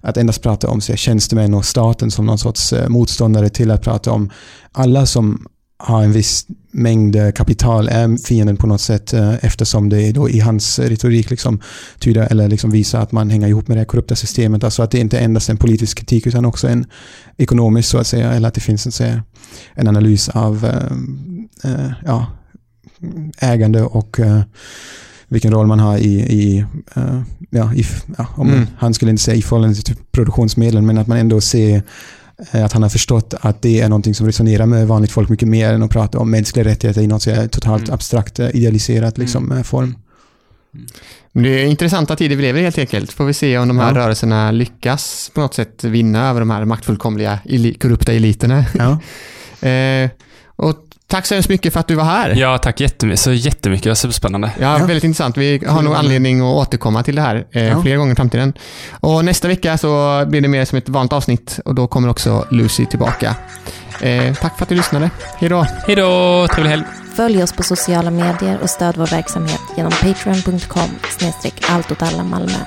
att endast prata om sig, tjänstemän och staten som någon sorts motståndare till att prata om alla som har en viss mängdkapital är fienden på något sätt eh, eftersom det då i hans retorik liksom tyder eller liksom visar att man hänger ihop med det korrupta systemet. Alltså att det inte endast är en politisk kritik utan också en ekonomisk så att säga. Eller att det finns en, säga, en analys av eh, eh, ja, ägande och uh, vilken roll man har i, i, uh, ja, i ja, om mm. han skulle inte säga i förhållande till produktionsmedlen, men att man ändå ser att han har förstått att det är någonting som resonerar med vanligt folk mycket mer än att prata om mänskliga rättigheter i något så totalt mm. abstrakt, idealiserat liksom, mm. form. Det är intressanta tider vi lever i helt enkelt. Får vi se om de här ja. rörelserna lyckas på något sätt vinna över de här maktfullkomliga, korrupta eliterna. Ja. eh, och Tack så hemskt mycket för att du var här. Ja, tack jättemycket. Så jättemycket. Det var superspännande. Ja, ja, väldigt intressant. Vi har nog anledning att återkomma till det här eh, ja. flera gånger i framtiden. Och nästa vecka så blir det mer som ett vanligt avsnitt och då kommer också Lucy tillbaka. Eh, tack för att du lyssnade. Hej då. Hej då. Trevlig helg. Följ oss på sociala medier och stöd vår verksamhet genom patreon.com snedstreck allt åt alla Malmö.